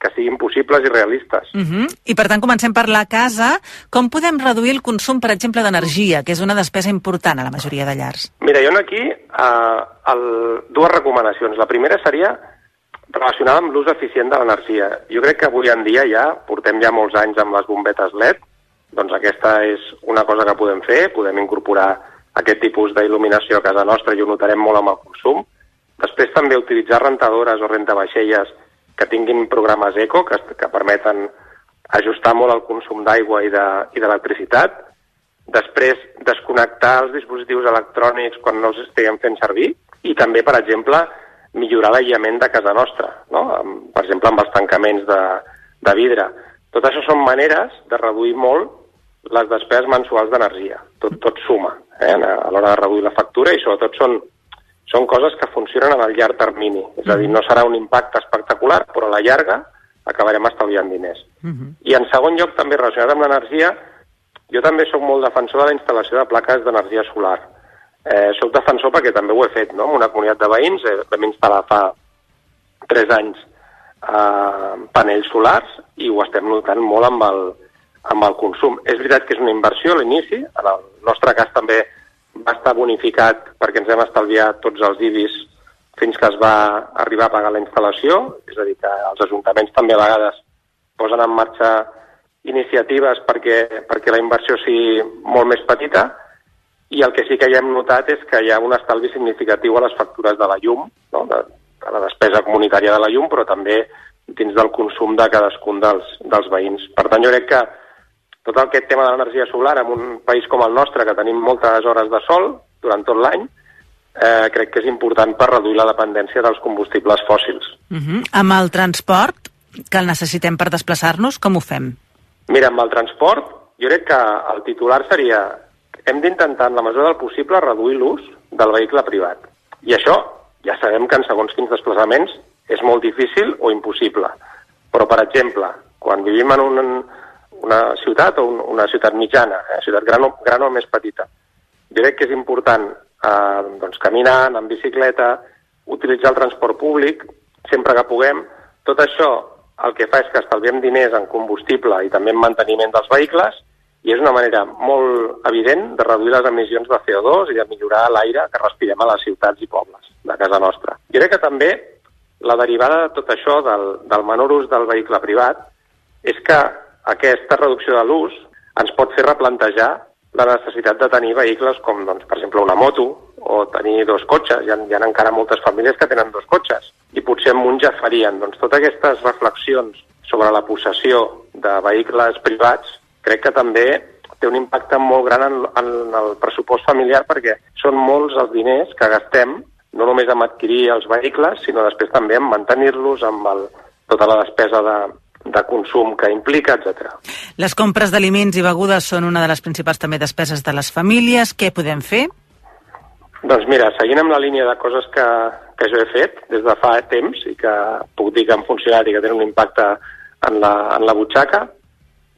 que siguin possibles i realistes. Uh -huh. I per tant, comencem per la casa. Com podem reduir el consum, per exemple, d'energia, que és una despesa important a la majoria de llars? Mira, jo aquí eh, el, dues recomanacions. La primera seria relacionada amb l'ús eficient de l'energia. Jo crec que avui en dia ja, portem ja molts anys amb les bombetes LED, doncs aquesta és una cosa que podem fer, podem incorporar aquest tipus d'il·luminació a casa nostra i ho notarem molt amb el consum. Després també utilitzar rentadores o rentavaixelles que tinguin programes eco, que, que permeten ajustar molt el consum d'aigua i de- i d'electricitat. Després, desconnectar els dispositius electrònics quan no els estiguem fent servir. I també, per exemple, millorar l'aïllament de casa nostra, no? Per exemple, amb els tancaments de, de vidre. Tot això són maneres de reduir molt les despeses mensuals d'energia. Tot, tot suma eh, a l'hora de reduir la factura i sobretot són, són coses que funcionen a llarg termini. És a dir, no serà un impacte espectacular, però a la llarga acabarem estalviant diners. I en segon lloc, també relacionat amb l'energia, jo també sóc molt defensor de la instal·lació de plaques d'energia solar. Eh, soc defensor perquè també ho he fet, no? En una comunitat de veïns eh, vam instal·lar fa 3 anys eh, panells solars i ho estem notant molt amb el, amb el consum. És veritat que és una inversió a l'inici, en el nostre cas també va estar bonificat perquè ens hem estalviat tots els IBIs fins que es va arribar a pagar la instal·lació, és a dir, que els ajuntaments també a vegades posen en marxa iniciatives perquè, perquè la inversió sigui molt més petita i el que sí que ja hem notat és que hi ha un estalvi significatiu a les factures de la llum, no? de, de la despesa comunitària de la llum, però també dins del consum de cadascun dels, dels veïns. Per tant, jo crec que tot aquest tema de l'energia solar en un país com el nostre, que tenim moltes hores de sol durant tot l'any, eh, crec que és important per reduir la dependència dels combustibles fòssils. Uh -huh. Amb el transport, que el necessitem per desplaçar-nos, com ho fem? Mira, amb el transport, jo crec que el titular seria hem d'intentar, en la mesura del possible, reduir l'ús del vehicle privat. I això ja sabem que en segons quins desplaçaments és molt difícil o impossible. Però, per exemple, quan vivim en un, una ciutat o un, una ciutat mitjana, eh, ciutat gran o, gran o més petita, jo crec que és important eh, doncs, caminar, anar en bicicleta, utilitzar el transport públic sempre que puguem. Tot això el que fa és que estalviem diners en combustible i també en manteniment dels vehicles i és una manera molt evident de reduir les emissions de CO2 i de millorar l'aire que respirem a les ciutats i pobles de casa nostra. Jo crec que també la derivada de tot això del, del menor ús del vehicle privat és que aquesta reducció de l'ús ens pot fer replantejar la necessitat de tenir vehicles com, doncs, per exemple, una moto o tenir dos cotxes. Hi ha, hi ha encara moltes famílies que tenen dos cotxes i potser amb un ja farien. Doncs totes aquestes reflexions sobre la possessió de vehicles privats crec que també té un impacte molt gran en, en el pressupost familiar perquè són molts els diners que gastem no només en adquirir els vehicles, sinó després també en mantenir-los, amb el, tota la despesa de, de consum que implica, etc. Les compres d'aliments i begudes són una de les principals també despeses de les famílies. Què podem fer? Doncs mira, seguint amb la línia de coses que, que jo he fet des de fa temps i que puc dir que han funcionat i que tenen un impacte en la, en la butxaca,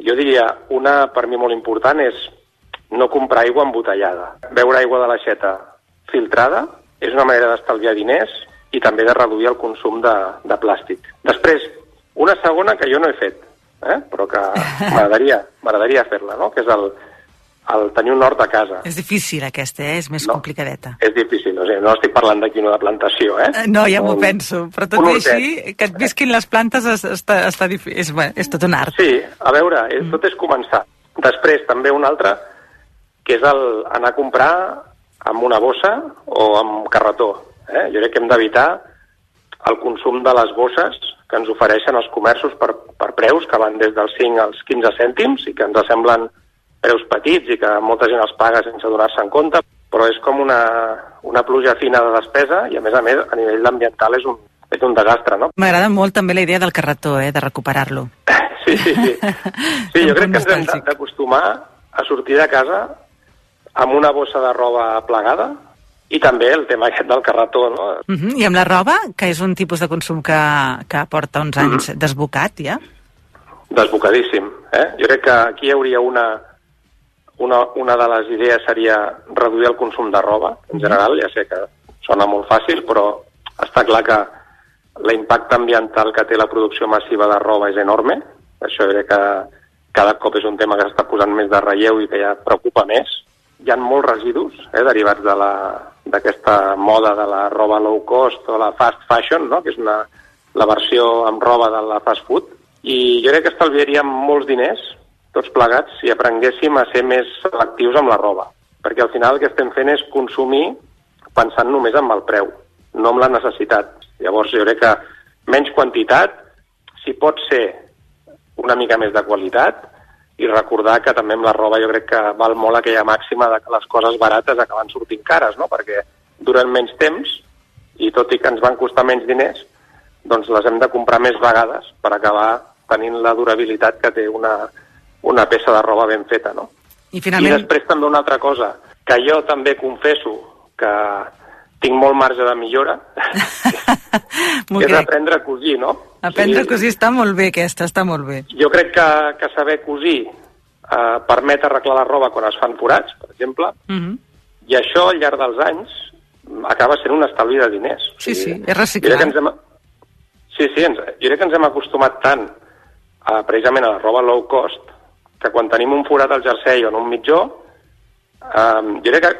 jo diria, una per mi molt important és no comprar aigua embotellada. Beure aigua de l'aixeta filtrada és una manera d'estalviar diners i també de reduir el consum de, de plàstic. Després, una segona que jo no he fet, eh? però que m'agradaria fer-la, no? que és el, el tenir un hort a casa. És difícil aquesta, eh? és més No. complicadeta. És difícil, o sigui, no estic parlant d'aquí no de plantació, eh? Eh, No, ja m'ho penso, però tot i així, que et visquin les plantes és, està, està difícil. És, bueno, és tot un art. Sí, a veure, és, tot és començar. Després, també un altre, que és el anar a comprar amb una bossa o amb carretó. Eh? Jo crec que hem d'evitar el consum de les bosses que ens ofereixen els comerços per, per preus que van des dels 5 als 15 cèntims i que ens semblen preus petits i que molta gent els paga sense donar-se en compte, però és com una, una pluja fina de despesa i, a més a més, a nivell ambiental és un, és un desastre, no? M'agrada molt també la idea del carretó, eh? de recuperar-lo. Sí, sí, sí. Sí, jo crec que ens hem d'acostumar a sortir de casa amb una bossa de roba plegada i també el tema aquest del carretó, no? Uh -huh. I amb la roba, que és un tipus de consum que, que porta uns anys Mm-hmm. desbocat, ja? Desbocadíssim. Eh? Jo crec que aquí hi hauria una, una, una de les idees seria reduir el consum de roba, en general, ja sé que sona molt fàcil, però està clar que l'impacte ambiental que té la producció massiva de roba és enorme. Això crec que cada cop és un tema que s'està posant més de relleu i que ja preocupa més. Hi ha molts residus eh, derivats de la- d'aquesta moda de la roba low cost o la fast fashion, no? que és una, la versió amb roba de la fast food, i jo crec que estalviaríem molts diners, tots plegats, si aprenguéssim a ser més selectius amb la roba. Perquè al final el que estem fent és consumir pensant només en el preu, no en la necessitat. Llavors jo crec que menys quantitat, si pot ser una mica més de qualitat, i recordar que també amb la roba jo crec que val molt aquella màxima de que les coses barates acaben sortint cares, no? perquè duren menys temps i tot i que ens van costar menys diners, doncs les hem de comprar més vegades per acabar tenint la durabilitat que té una, una peça de roba ben feta. No? I I finalment, després també una altra cosa, que jo també confesso que tinc molt marge de millora, m'ho és crec. aprendre a cosir, no? Aprendre O a cosir està molt bé, aquesta, està molt bé. Jo crec que, que saber cosir eh, permet arreglar la roba quan es fan forats, per exemple, Uh -huh. i això al llarg dels anys acaba sent un estalvi de diners. O Sí, sí, sigui, és jo reciclar. que ens hem, sí, sí, ens, jo crec que ens hem acostumat tant a, precisament a la roba low cost que quan tenim un forat al jersei o en un mitjó, eh, jo crec que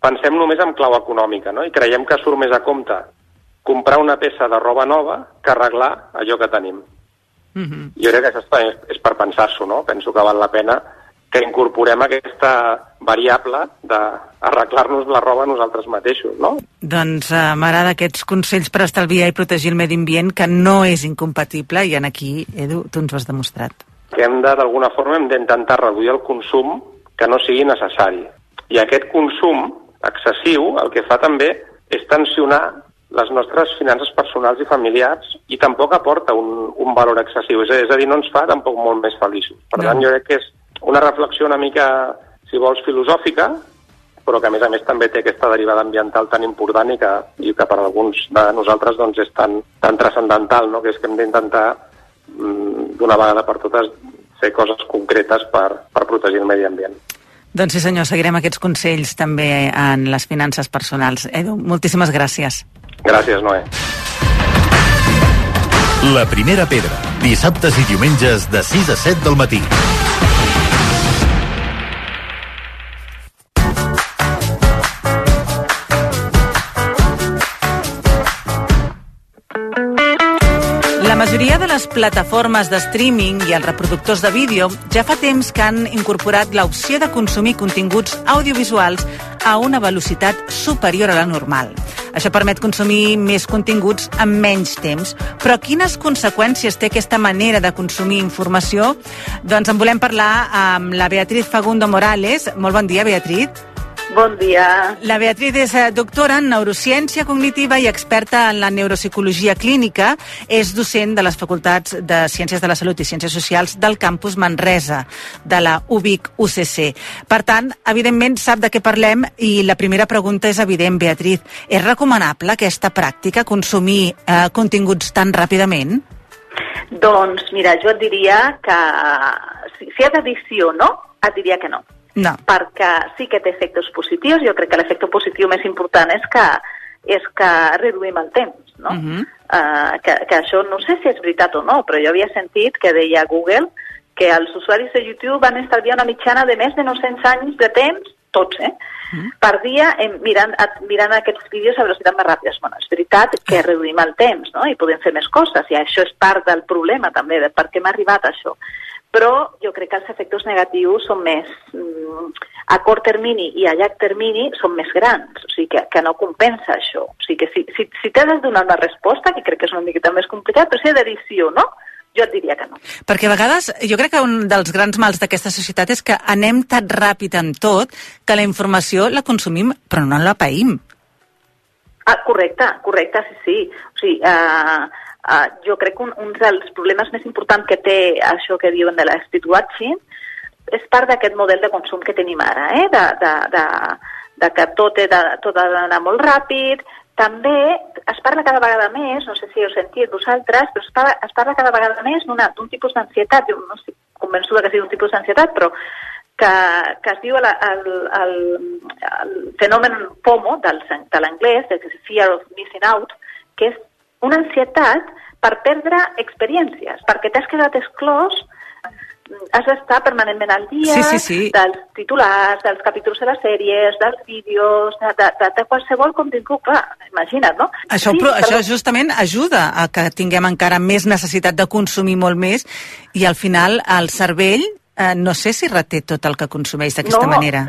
pensem només en clau econòmica, no? I creiem que surt més a compte comprar una peça de roba nova que arreglar allò que tenim. Uh -huh. Jo crec que això està, és per pensar-s'ho, no? Penso que val la pena que incorporem aquesta variable d'arreglar-nos la roba nosaltres mateixos, no? Doncs uh, m'agrada aquests consells per estalviar i protegir el medi ambient, que no és incompatible, i en aquí, Edu, tu ens ho has demostrat. Que hem de, d'alguna forma, hem d'intentar reduir el consum que no sigui necessari. I aquest consum excessiu el que fa també és tensionar les nostres finances personals i familiars i tampoc aporta un, un valor excessiu. És a, és a dir, no ens fa tampoc molt més feliços. Per No. tant, jo crec que és una reflexió una mica, si vols, filosòfica, però que a més a més també té aquesta derivada ambiental tan important i que, i que per alguns de nosaltres doncs, és tan, tan transcendental, no? que és que hem d'intentar mm, d'una vegada per totes fer coses concretes per, per protegir el medi ambient. Doncs sí senyor, seguirem aquests consells també en les finances personals. Edu, moltíssimes gràcies. Gràcies, Noé. La primera pedra, dissabtes i diumenges de 6 a 7 del matí. Majoria de les plataformes de streaming i els reproductors de vídeo ja fa temps que han incorporat l'opció de consumir continguts audiovisuals a una velocitat superior a la normal. Això permet consumir més continguts en menys temps. Però quines conseqüències té aquesta manera de consumir informació? Doncs en volem parlar amb la Beatriz Fagundo Morales. Molt bon dia, Beatriz. Bon dia. La Beatriz és eh, doctora en neurociència cognitiva i experta en la neuropsicologia clínica. És docent de les facultats de Ciències de la Salut i Ciències Socials del campus Manresa, de la UBIC UCC. Per tant, evidentment sap de què parlem i la primera pregunta és evident, Beatriz. És recomanable aquesta pràctica, consumir eh, continguts tan ràpidament? Doncs mira, jo et diria que si, si hi ha d'addició no, et diria que no. No. Perquè sí que té efectes positius, jo crec que l'efecte positiu més important és que és que reduïm el temps, no? Uh -huh. uh, que, que això no sé si és veritat o no, però jo havia sentit que deia Google que els usuaris de YouTube van estalviar una mitjana de més de 900 anys de temps, tots, eh? Mm. per dia em, mirant, a, mirant aquests vídeos a velocitat més ràpida. Bueno, és veritat que reduïm el temps no? i podem fer més coses i això és part del problema també de per què hem arribat això. Però jo crec que els efectes negatius són més mm, a curt termini i a llarg termini són més grans, o sigui que, que no compensa això. O sigui que si, si, si t'has de donar una resposta, que crec que és una miqueta més complicat, però si hi ha d'edició, no? Jo et diria que no. Perquè a vegades jo crec que un dels grans mals d'aquesta societat és que anem tan ràpid en tot que la informació la consumim però no la païm. Ah, correcte, correcte, sí, sí. O sigui, uh, uh, jo crec que un, un dels problemes més importants que té això que diuen de speed watching és part d'aquest model de consum que tenim ara, eh? de, de, de, de que tot, de, tot ha d'anar molt ràpid. També es parla cada vegada més, no sé si heu sentit vosaltres, però es parla, es parla cada vegada més d'un tipus d'ansietat, jo no estic convençuda que sigui un tipus d'ansietat, però que, que es diu el, el, el, el fenomen FOMO del, de l'anglès, de Fear of Missing Out, que és una ansietat per perdre experiències, perquè t'has quedat exclòs has d'estar permanentment al dia Sí, sí, sí. dels titulars, dels capítols de les sèries, dels vídeos, de, de, de, de qualsevol contingut, clar, imagina't, no? Això, Sí, però, això però- justament ajuda a que tinguem encara més necessitat de consumir molt més i al final el cervell eh, no sé si reté tot el que consumeix d'aquesta No. manera.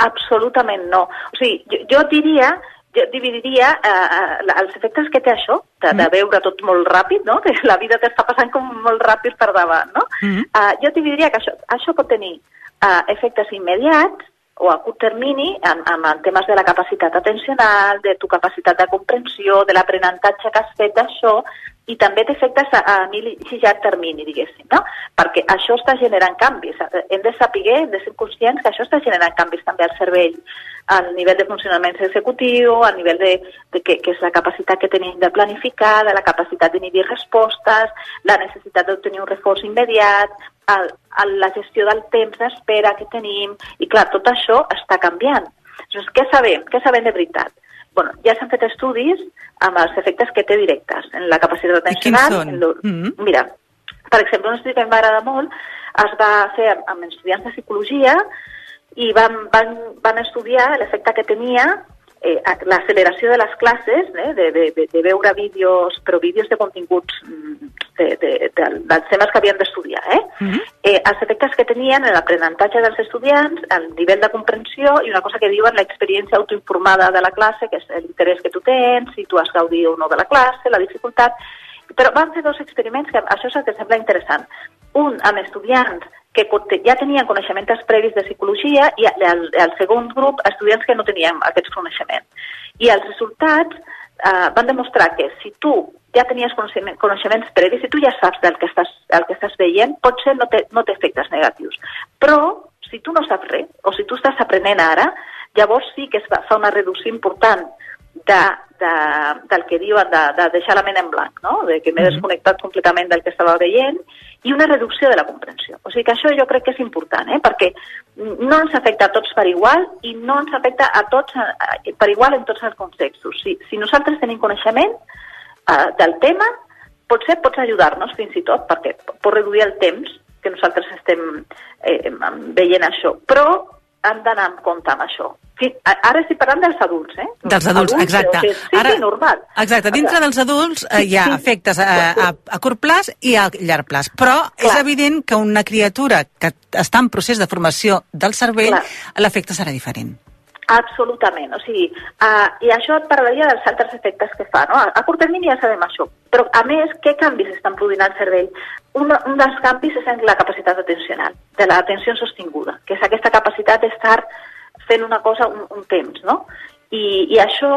Absolutament no. O sigui, jo, jo diria, jo dividiria eh, eh, els efectes que té això, de, de veure tot molt ràpid, no? que la vida t'està passant com molt ràpid per davant. No? Mhm. Eh, jo dividiria que això, això pot tenir eh, efectes immediats o a curt termini en, en, en temes de la capacitat atencional, de tu capacitat de comprensió, de l'aprenentatge que has fet d'això, i també té efectes a, a mig i llarg termini, diguéssim, no? Perquè això està generant canvis. Hem de saber, hem de ser conscients que això està generant canvis també al cervell, al nivell de funcionament executiu, al nivell de, de que, que és la capacitat que tenim de planificar, de la capacitat d'inhibir respostes, la necessitat d'obtenir un reforç immediat, el, el, la gestió del temps d'espera que tenim, i clar, tot això està canviant. Llavors, què sabem? Què sabem de veritat? Bueno, ja s'han fet estudis amb els efectes que té directes en la capacitat atencional. són? en lo- Mhm. Mira, per exemple, un estudi que em va agradar molt es va fer amb, amb estudiants de psicologia i van, van, van estudiar l'efecte que tenia eh, l'acceleració de les classes, eh, de, de, de, veure vídeos, però vídeos de continguts mm, de, de, de, dels temes que havien d'estudiar. Eh? Mhm. eh, els efectes que tenien en l'aprenentatge dels estudiants, el nivell de comprensió i una cosa que diuen l'experiència autoinformada de la classe, que és l'interès que tu tens, si tu has gaudit o no de la classe, la dificultat. Però van fer dos experiments que això és el que sembla interessant. Un amb estudiants que ja tenien coneixements previs de psicologia i el, el segon grup, estudiants que no tenien aquests coneixements. I els resultats eh, van demostrar que si tu ja tenies coneixement, coneixements previs, si tu ja saps del que estàs, el que estàs veient, potser no té, no efectes negatius. Però, si tu no saps res, o si tu estàs aprenent ara, llavors sí que es fa una reducció important de, de, del que diuen de, de deixar la ment en blanc, no? de que m'he desconnectat completament del que estava veient, i una reducció de la comprensió. O sigui que això jo crec que és important, eh? perquè no ens afecta a tots per igual i no ens afecta a tots eh, per igual en tots els contextos. Si, si nosaltres tenim coneixement eh, del tema, potser pots ajudar-nos fins i tot, perquè pot reduir el temps que nosaltres estem eh, veient això. Però han d'anar en compte amb això. Ara estic parlant dels adults, eh? Dels adults, exacte. però que Sí, Ara- sí, normal. Exacte, dintre dels adults eh, hi ha efectes a, a, a curt plaç i a llarg plaç, però és Clar. evident que una criatura que està en procés de formació del cervell, l'efecte serà diferent. Absolutament, o sigui, uh, i això et parlaria dels altres efectes que fa, no? A, a curt termini ja sabem això, però a més, què canvis estan produint al cervell? Un, un dels canvis és en la capacitat atencional, de l'atenció sostinguda, que és aquesta capacitat d'estar fent una cosa un, un temps, no? I, I això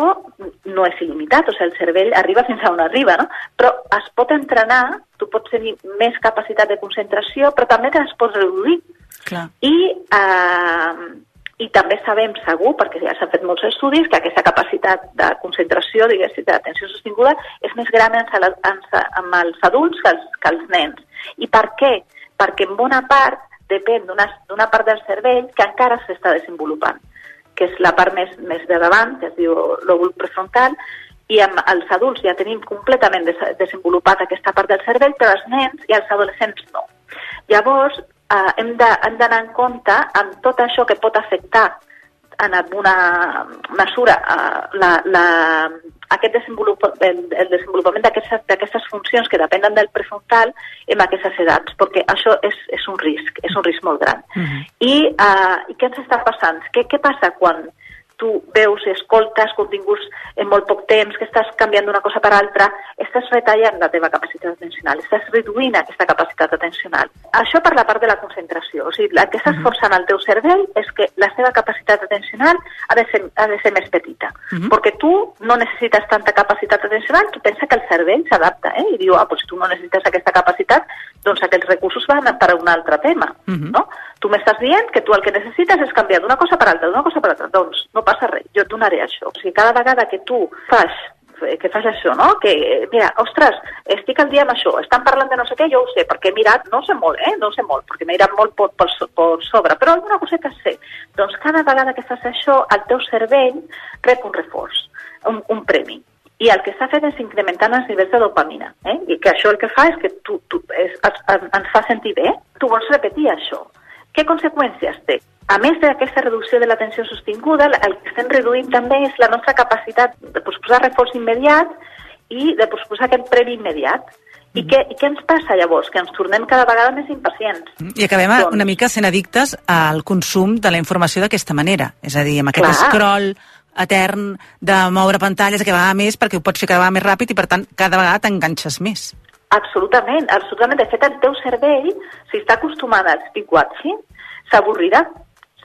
no és il·limitat, o sigui, el cervell arriba fins a on arriba, no? Però es pot entrenar, tu pots tenir més capacitat de concentració, però també te les pots reduir. Clar. I, eh, I també sabem segur, perquè ja s'han fet molts estudis, que aquesta capacitat de concentració, diguéssim, d'atenció sostinguda, és més gran en, en, amb els adults que els, que els nens. I per què? Perquè en bona part depèn d'una part del cervell que encara s'està desenvolupant, que és la part més, més de davant, que es diu lòbul prefrontal, i amb els adults ja tenim completament des desenvolupat aquesta part del cervell, però els nens i els adolescents no. Llavors, eh, hem d'anar en compte amb tot això que pot afectar en alguna mesura eh, la, la, aquest desenvolupa, el, el desenvolupament d'aquestes funcions que depenen del prefrontal en aquestes edats, perquè això és, és un risc, és un risc molt gran. I, uh, I què ens està passant? Què, què passa quan tu veus i escoltes continguts en molt poc temps, que estàs canviant d'una cosa per altra, estàs retallant la teva capacitat atencional, estàs reduint aquesta capacitat atencional. Això per la part de la concentració. O sigui, el que estàs forçant al teu cervell és que la teva capacitat atencional ha de ser, ha de ser més petita. Perquè tu no necessites tanta capacitat atencional, tu pensa que el cervell s'adapta, eh? I diu, ah, doncs si tu no necessites aquesta capacitat, doncs aquells recursos van per a un altre tema, no? Tu m'estàs dient que tu el que necessites és canviar d'una cosa per altra, d'una cosa per altra. Doncs no passa res, jo et donaré això. O sigui, cada vegada que tu fas que fas això, no? Que, mira, ostres, estic al dia amb això, estan parlant de no sé què, jo ho sé, perquè he mirat, no sé molt, eh? No sé molt, perquè m'he mirat molt per, per, per sobre, però alguna coseta sé. Doncs cada vegada que fas això, el teu cervell rep un reforç, un, un premi. I el que s'ha fet és incrementant els nivells de dopamina, eh? I que això el que fa és que tu, tu, és, es, ens fa sentir bé. Tu vols repetir això. Què conseqüències té? A més d'aquesta reducció de l'atenció sostinguda, el que estem reduint també és la nostra capacitat de posposar reforç immediat i de posposar aquest premi immediat. I, què, I què ens passa llavors? Que ens tornem cada vegada més impacients. I acabem Doncs- una mica sent addictes al consum de la informació d'aquesta manera. És a dir, amb aquest Clar. scroll etern de moure pantalles que va més perquè ho pots fer cada vegada més ràpid i per tant cada vegada t'enganxes més. Absolutament, absolutament. De fet, el teu cervell, si està acostumat al speed watching, s'avorrirà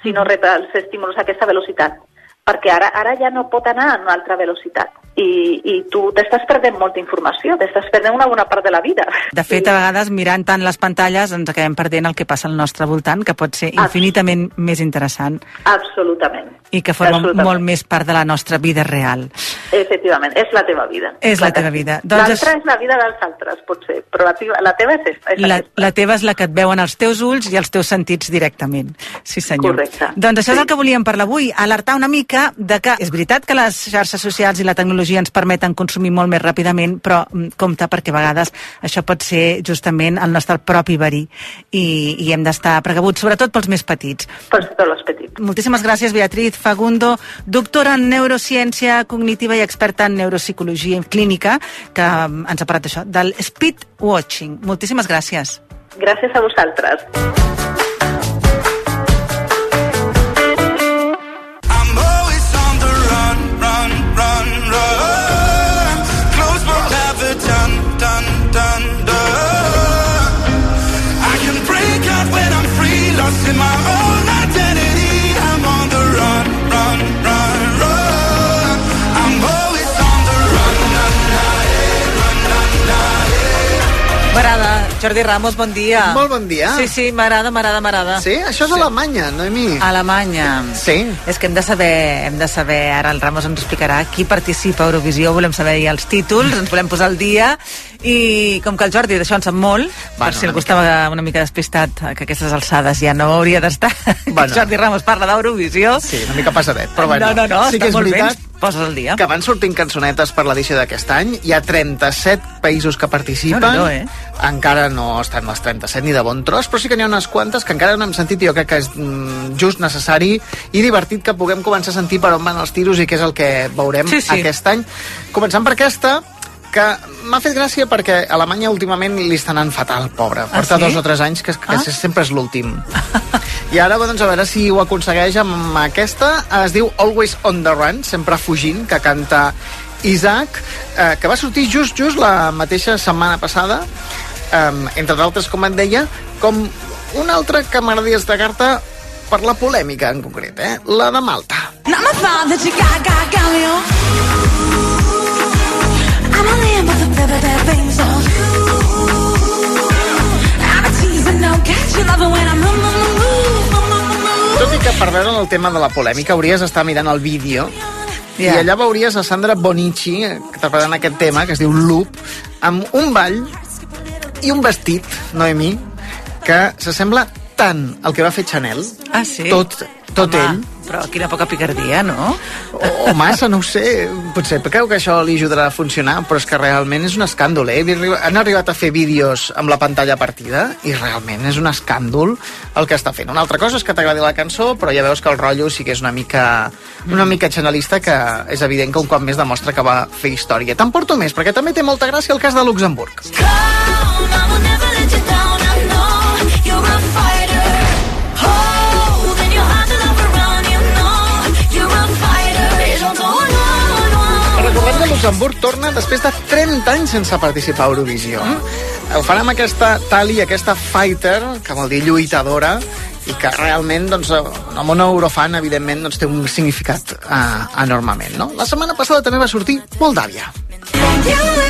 si no rep els estímuls a aquesta velocitat. Perquè ara ara ja no pot anar a una altra velocitat. I, i tu t'estàs perdent molta informació, t'estàs perdent una bona part de la vida. De fet, a vegades, mirant tant les pantalles, ens acabem perdent el que passa al nostre voltant, que pot ser infinitament més interessant Absolutament. I que forma molt més part de la nostra vida real. Efectivament, és la teva vida. És la que teva vida. Doncs L'altra és- és la vida dels altres, potser, però la teva, la teva és, esta, és La, aquesta. la teva és la que et veuen els teus ulls i els teus sentits directament. Sí, senyor. Correcte. Doncs això és Sí. el que volíem parlar avui, alertar una mica de que és veritat que les xarxes socials i la tecnologia ens permeten consumir molt més ràpidament, però mm, compte perquè a vegades això pot ser justament el nostre propi verí i, i hem d'estar precabuts, sobretot pels més petits. Per tots els petits. Moltíssimes gràcies, Beatriz Fagundo, doctora en neurociència cognitiva i experta en neuropsicologia clínica, que mm, ens ha parlat d'això, del speed watching. Moltíssimes gràcies. Gràcies a vosaltres. Jordi Ramos, bon dia. Molt bon dia. Sí, sí, m'agrada, m'agrada, m'agrada. Sí? Això és Alemanya, Noemí. Alemanya. Sí. És que hem de saber, hem de saber, ara el Ramos ens explicarà qui participa a Eurovisió, volem saber ja els títols, ens volem posar al dia, i com que el Jordi d'això en sap molt, per Bueno, si una algú estava una mica despistat, que aquestes alçades ja no hauria d'estar, Bueno. Jordi Ramos parla d'Eurovisió, Sí, una mica passadet, però bueno. no, no, no, sí està que és molt veritat, bé. Poses al dia. que van sortint cançonetes per l'edició d'aquest any. Hi ha 37 països que participen. Déu-n'hi-do, eh? Encara no estan les 37 ni de bon tros, però sí que n'hi ha unes quantes que encara no hem sentit i jo crec que és mm, just necessari i divertit que puguem començar a sentir per on van els tiros i què és el que veurem Sí, sí. aquest any. Començant per aquesta, que m'ha fet gràcia perquè a Alemanya últimament li està anant fatal, pobre. Porta Ah, sí? dos o tres anys que, que Ah. sempre és l'últim. I ara, doncs, a veure si ho aconsegueix amb aquesta. Es diu Always on the Run, sempre fugint, que canta Isaac, eh, que va sortir just, just la mateixa setmana passada, eh, entre d'altres, com et deia, com una altra que m'agradaria destacar-te per la polèmica en concret, eh? la de Malta. Not my fault that Tot i que per veure el tema de la polèmica hauries d'estar mirant el vídeo i Ja. allà veuries a Sandra Bonici interpretant aquest tema que es diu Loop amb un ball i un vestit, Noemí, que s'assembla tant al que va fer Chanel, Ah, sí? tot, tot Home, ell, Però quina poca picardia, no? o, o massa, no ho sé, potser creu que això li ajudarà a funcionar, però és que realment és un escàndol, eh? Han arribat a fer vídeos amb la pantalla partida i realment és un escàndol el que està fent. Una altra cosa és que t'agradi la cançó, però ja veus que el rotllo sí que és una mica, una mica chanelista que és evident que un cop més demostra que va fer història. Te'n porto més, perquè també té molta gràcia el cas de Luxemburg. Come, I will never let you down. Luxemburg torna després de 30 anys sense participar a Eurovisió. Ho farà amb aquesta Tali, aquesta fighter, que vol dir lluitadora, i que realment, doncs, amb un eurofan, evidentment, doncs, té un significat uh, enormement, no? La setmana passada també va sortir Moldàvia. You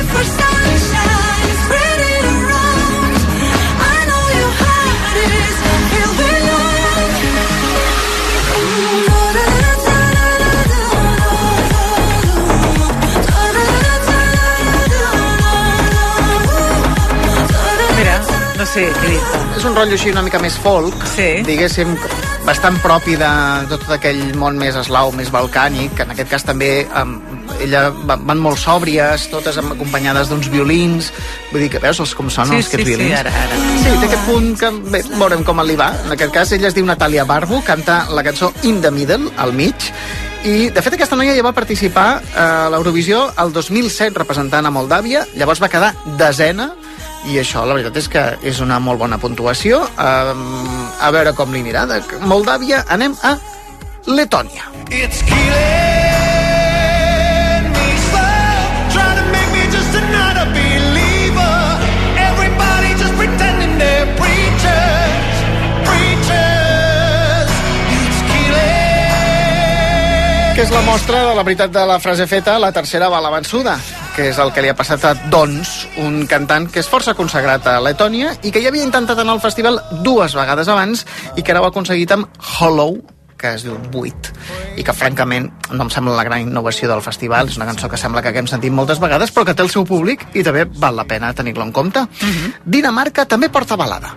què dir-te. És un rotllo així una mica més folk, Sí. diguéssim, bastant propi de, de tot aquell món més eslau, més balcànic, que en aquest cas també um, ella va- van molt sòbries, totes amb- acompanyades d'uns violins, vull dir que veus els com sonen Sí, els, sí, aquests sí, violins? ara, ara. Sí, té aquest punt que bé, veurem com li va. En aquest cas ella es diu Natàlia Barbu, canta la cançó In the Middle, al mig, i de fet aquesta noia ja va participar a l'Eurovisió el 2007 representant a Moldàvia, llavors va quedar desena i això la veritat és que és una molt bona puntuació um, a veure com li anirà de Moldàvia anem a Letònia It's killing me slow, trying to make me just another believer. Everybody just pretending they're preachers, preachers. It's killing. que és la mostra de la veritat de la frase feta la tercera va a la vençuda que és el que li ha passat a Dons, un cantant que és força consagrat a Letònia i que ja havia intentat anar al festival dues vegades abans i que ara ho ha aconseguit amb Hollow, que es diu 8 i que francament no em sembla la gran innovació del festival, és una cançó que sembla que haguem sentit moltes vegades però que té el seu públic i també val la pena tenir-lo en compte. Dinamarca també porta balada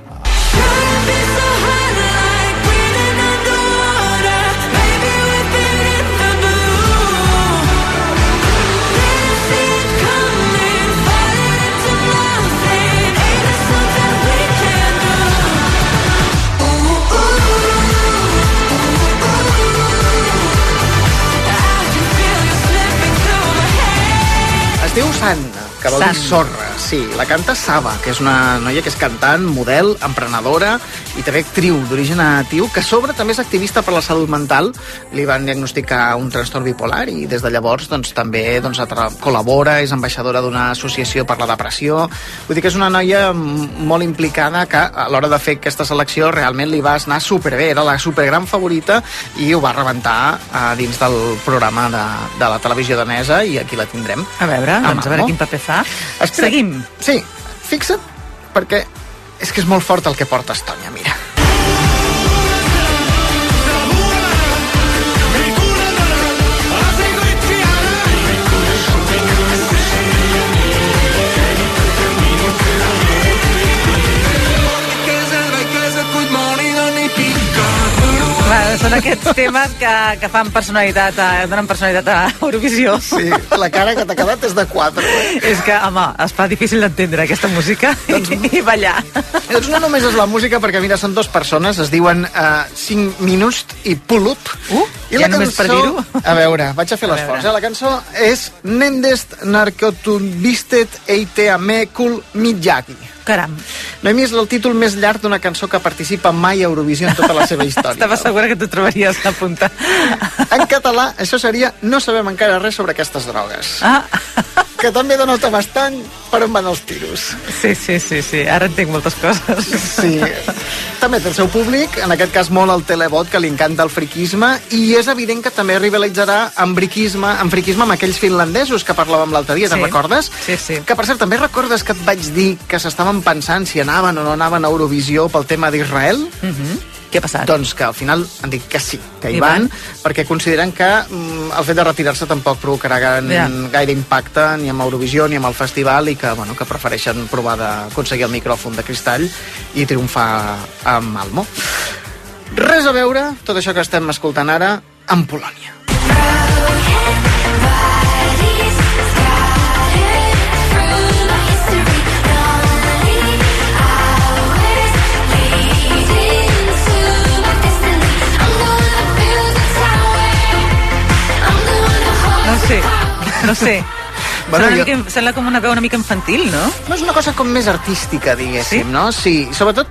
Es diu Sanna, que vol dir sorra, sí. La canta Saba, que és una noia que és cantant, model, emprenedora i també actriu d'origen natiu, que a sobre també és activista per la salut mental. Li van diagnosticar un trastorn bipolar i des de llavors doncs, també doncs, col·labora, és ambaixadora d'una associació per la depressió. Vull dir que és una noia molt implicada que a l'hora de fer aquesta selecció realment li va anar superbé, era la supergran favorita i ho va rebentar a dins del programa de, de la televisió danesa i aquí la tindrem. A veure, doncs a veure quin paper fa. Espera. Seguim. Sí, fixa't, perquè és que és molt fort el que porta Estònia, mira. Són aquests temes que, que fan personalitat, a, donen personalitat a Eurovisió. Sí, la cara que t'ha quedat és de 4. Eh? És que, home, es fa difícil d'entendre aquesta música doncs, i ballar. Doncs no només és la música, perquè mira, són dues persones, es diuen uh, 5 minuts i Pulup. Uh, I ja només per dir-ho. A veure, vaig a fer l'esforç. Eh? La cançó és Nendest Narkotubistet Eiteame Kul Midjaki. Caram. Noemi és el títol més llarg d'una cançó que participa mai a Eurovisió en tota la seva història. Estava segura que t'ho trobaries a punta. En català, això seria No sabem encara res sobre aquestes drogues. Ah. Que també denota bastant per on van els tiros. Sí, sí, sí, sí. Ara entenc moltes coses. Sí. També té el seu públic, en aquest cas molt el telebot, que li encanta el friquisme, i és evident que també rivalitzarà amb friquisme, amb friquisme amb aquells finlandesos que parlàvem l'altre dia, te'n Sí. recordes? Sí, sí. Que, per cert, també recordes que et vaig dir que s'estaven pensant si anaven o no anaven a Eurovisió pel tema d'Israel? Uh -huh. Què ha passat? Doncs que al final han dit que sí, que hi Hi van, van. perquè consideren que mm, el fet de retirar-se tampoc provocarà Ja. gaire impacte ni amb Eurovisió ni amb el festival i que, bueno, que prefereixen provar d'aconseguir el micròfon de cristall i triomfar amb Malmo. Res a veure, tot això que estem escoltant ara, amb Polònia. No sé. Bueno, sembla, jo... mica, sembla com una veu una mica infantil, no? No és una cosa com més artística, diguéssim, Sí? no? Sí, sobretot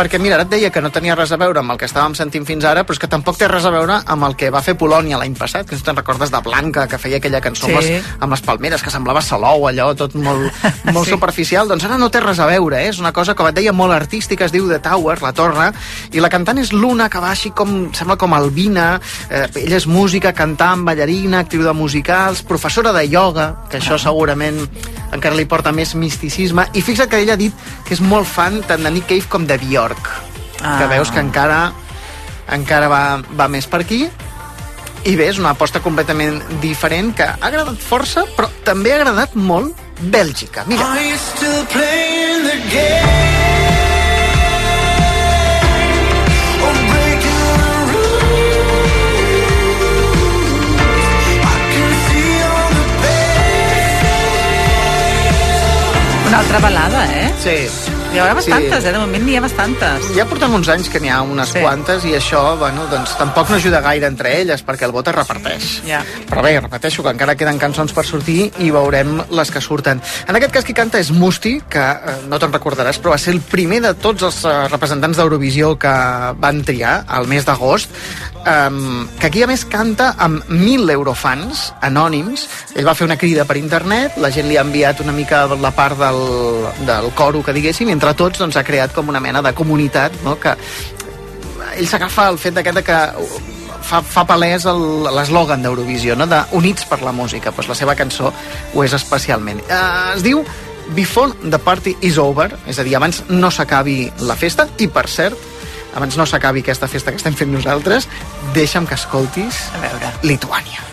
perquè, mira, ara et deia que no tenia res a veure amb el que estàvem sentint fins ara, però és que tampoc té res a veure amb el que va fer Polònia l'any passat, que no te'n recordes de Blanca, que feia aquella cançó amb, Sí. les, amb les palmeres, que semblava Salou, allò, tot molt, molt Sí. superficial. Doncs ara no té res a veure, eh? és una cosa, com et deia, molt artística, es diu The Tower, la torre, i la cantant és Luna, que va així com, sembla com albina, eh, ella és música, cantant, ballarina, actriu de musicals, professora de ioga, que això segurament encara li porta més misticisme, i fixa't que ella ha dit que és molt fan tant de Nick Cave com de Bjork, Ah. que veus que encara encara va, va més per aquí i bé, és una aposta completament diferent que ha agradat força, però també ha agradat molt Bèlgica. Mira, Una altra balada, eh? sí. Hi haurà bastantes, Sí. eh? De moment n'hi ha bastantes. Ja portem uns anys que n'hi ha unes Sí. quantes i això, bueno, doncs tampoc no ajuda gaire entre elles perquè el vot es reparteix. Ja. Però bé, repeteixo que encara queden cançons per sortir i veurem les que surten. En aquest cas qui canta és Musti, que eh, no te'n recordaràs, però va ser el primer de tots els eh, representants d'Eurovisió que van triar al mes d'agost, um, que aquí a més canta amb 1.000 eurofans anònims. Ell va fer una crida per internet, la gent li ha enviat una mica la part del, del coro que diguéssim, i entre tots doncs, ha creat com una mena de comunitat no? que ell s'agafa el fet d'aquest que fa, fa palès l'eslògan d'Eurovisió, no? de Units per la música. Pues la seva cançó ho és especialment. Uh, es diu Before the Party is Over, és a dir, abans no s'acabi la festa, i per cert, abans no s'acabi aquesta festa que estem fent nosaltres, deixa'm que escoltis A veure. Lituània.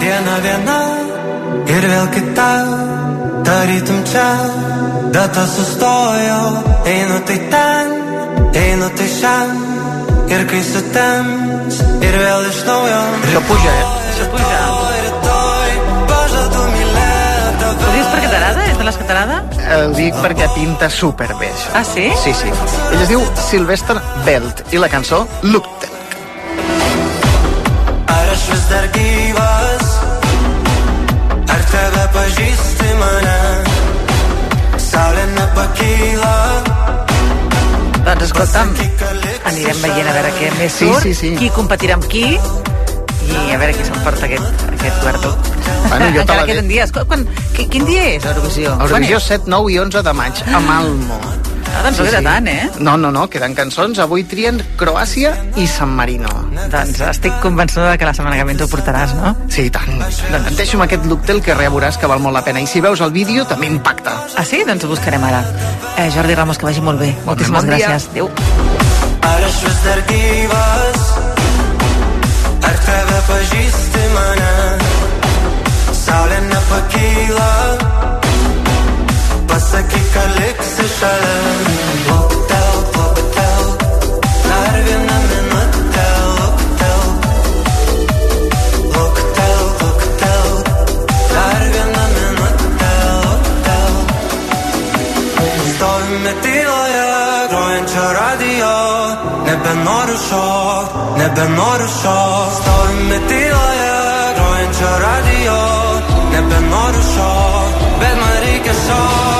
Diena viena ir vėl kita, tarytum čia, data sustojo, einu tai ten, einu tai šiam, ir kai sutems, ir vėl iš naujo. Això puja, eh? Això puja. T'agrada? És de les que t'agrada? Eh, Ho dic perquè pinta superbé, això. Ah, sí? Sí, sí. Ell es diu Sylvester Belt i la cançó Luktel. Ar aš vis dar gyvas, ar tave pažįsti mane, saulė nepakyla. Doncs escolta'm, anirem veient a veure què més Sí, surt, sí, sí. qui competirà amb qui, i a veure qui s'emporta aquest, aquest guardó. Bueno, jo te Encara queden dic. dies. Quan, quan, qui- quin dia és Eurovisió? Eurovisió Quan 7, 9 i 11 de maig, a Malmo. és? Ah, doncs no queda tant, eh? No, no, no, queden cançons. Avui trien Croàcia i San Marino. Doncs estic convençuda que la setmana que ve ens ho portaràs, no? Sí, i tant. Doncs et deixo amb aquest Luktel que reveuràs que val molt la pena. I si veus el vídeo, també impacta. Ah, sí? Doncs ho buscarem ara. Eh, Jordi Ramos, que vagi molt bé. Moltíssimes bon gràcies. Adéu. Ar aš vis dar nebepažįsti mane. Saulė nepakyla. Pasakyk, kad liksi šalia. Loptel, loptel Dar vieną minutę Loptel Loptel, loptel Dar vieną minutę Loptel Stovime tyloje. Estoy metido dentro en radio Nebe noru šok, nebe noru šok Estoy metido dentro en radio Nebe noru šok, bet man reikia šok Ar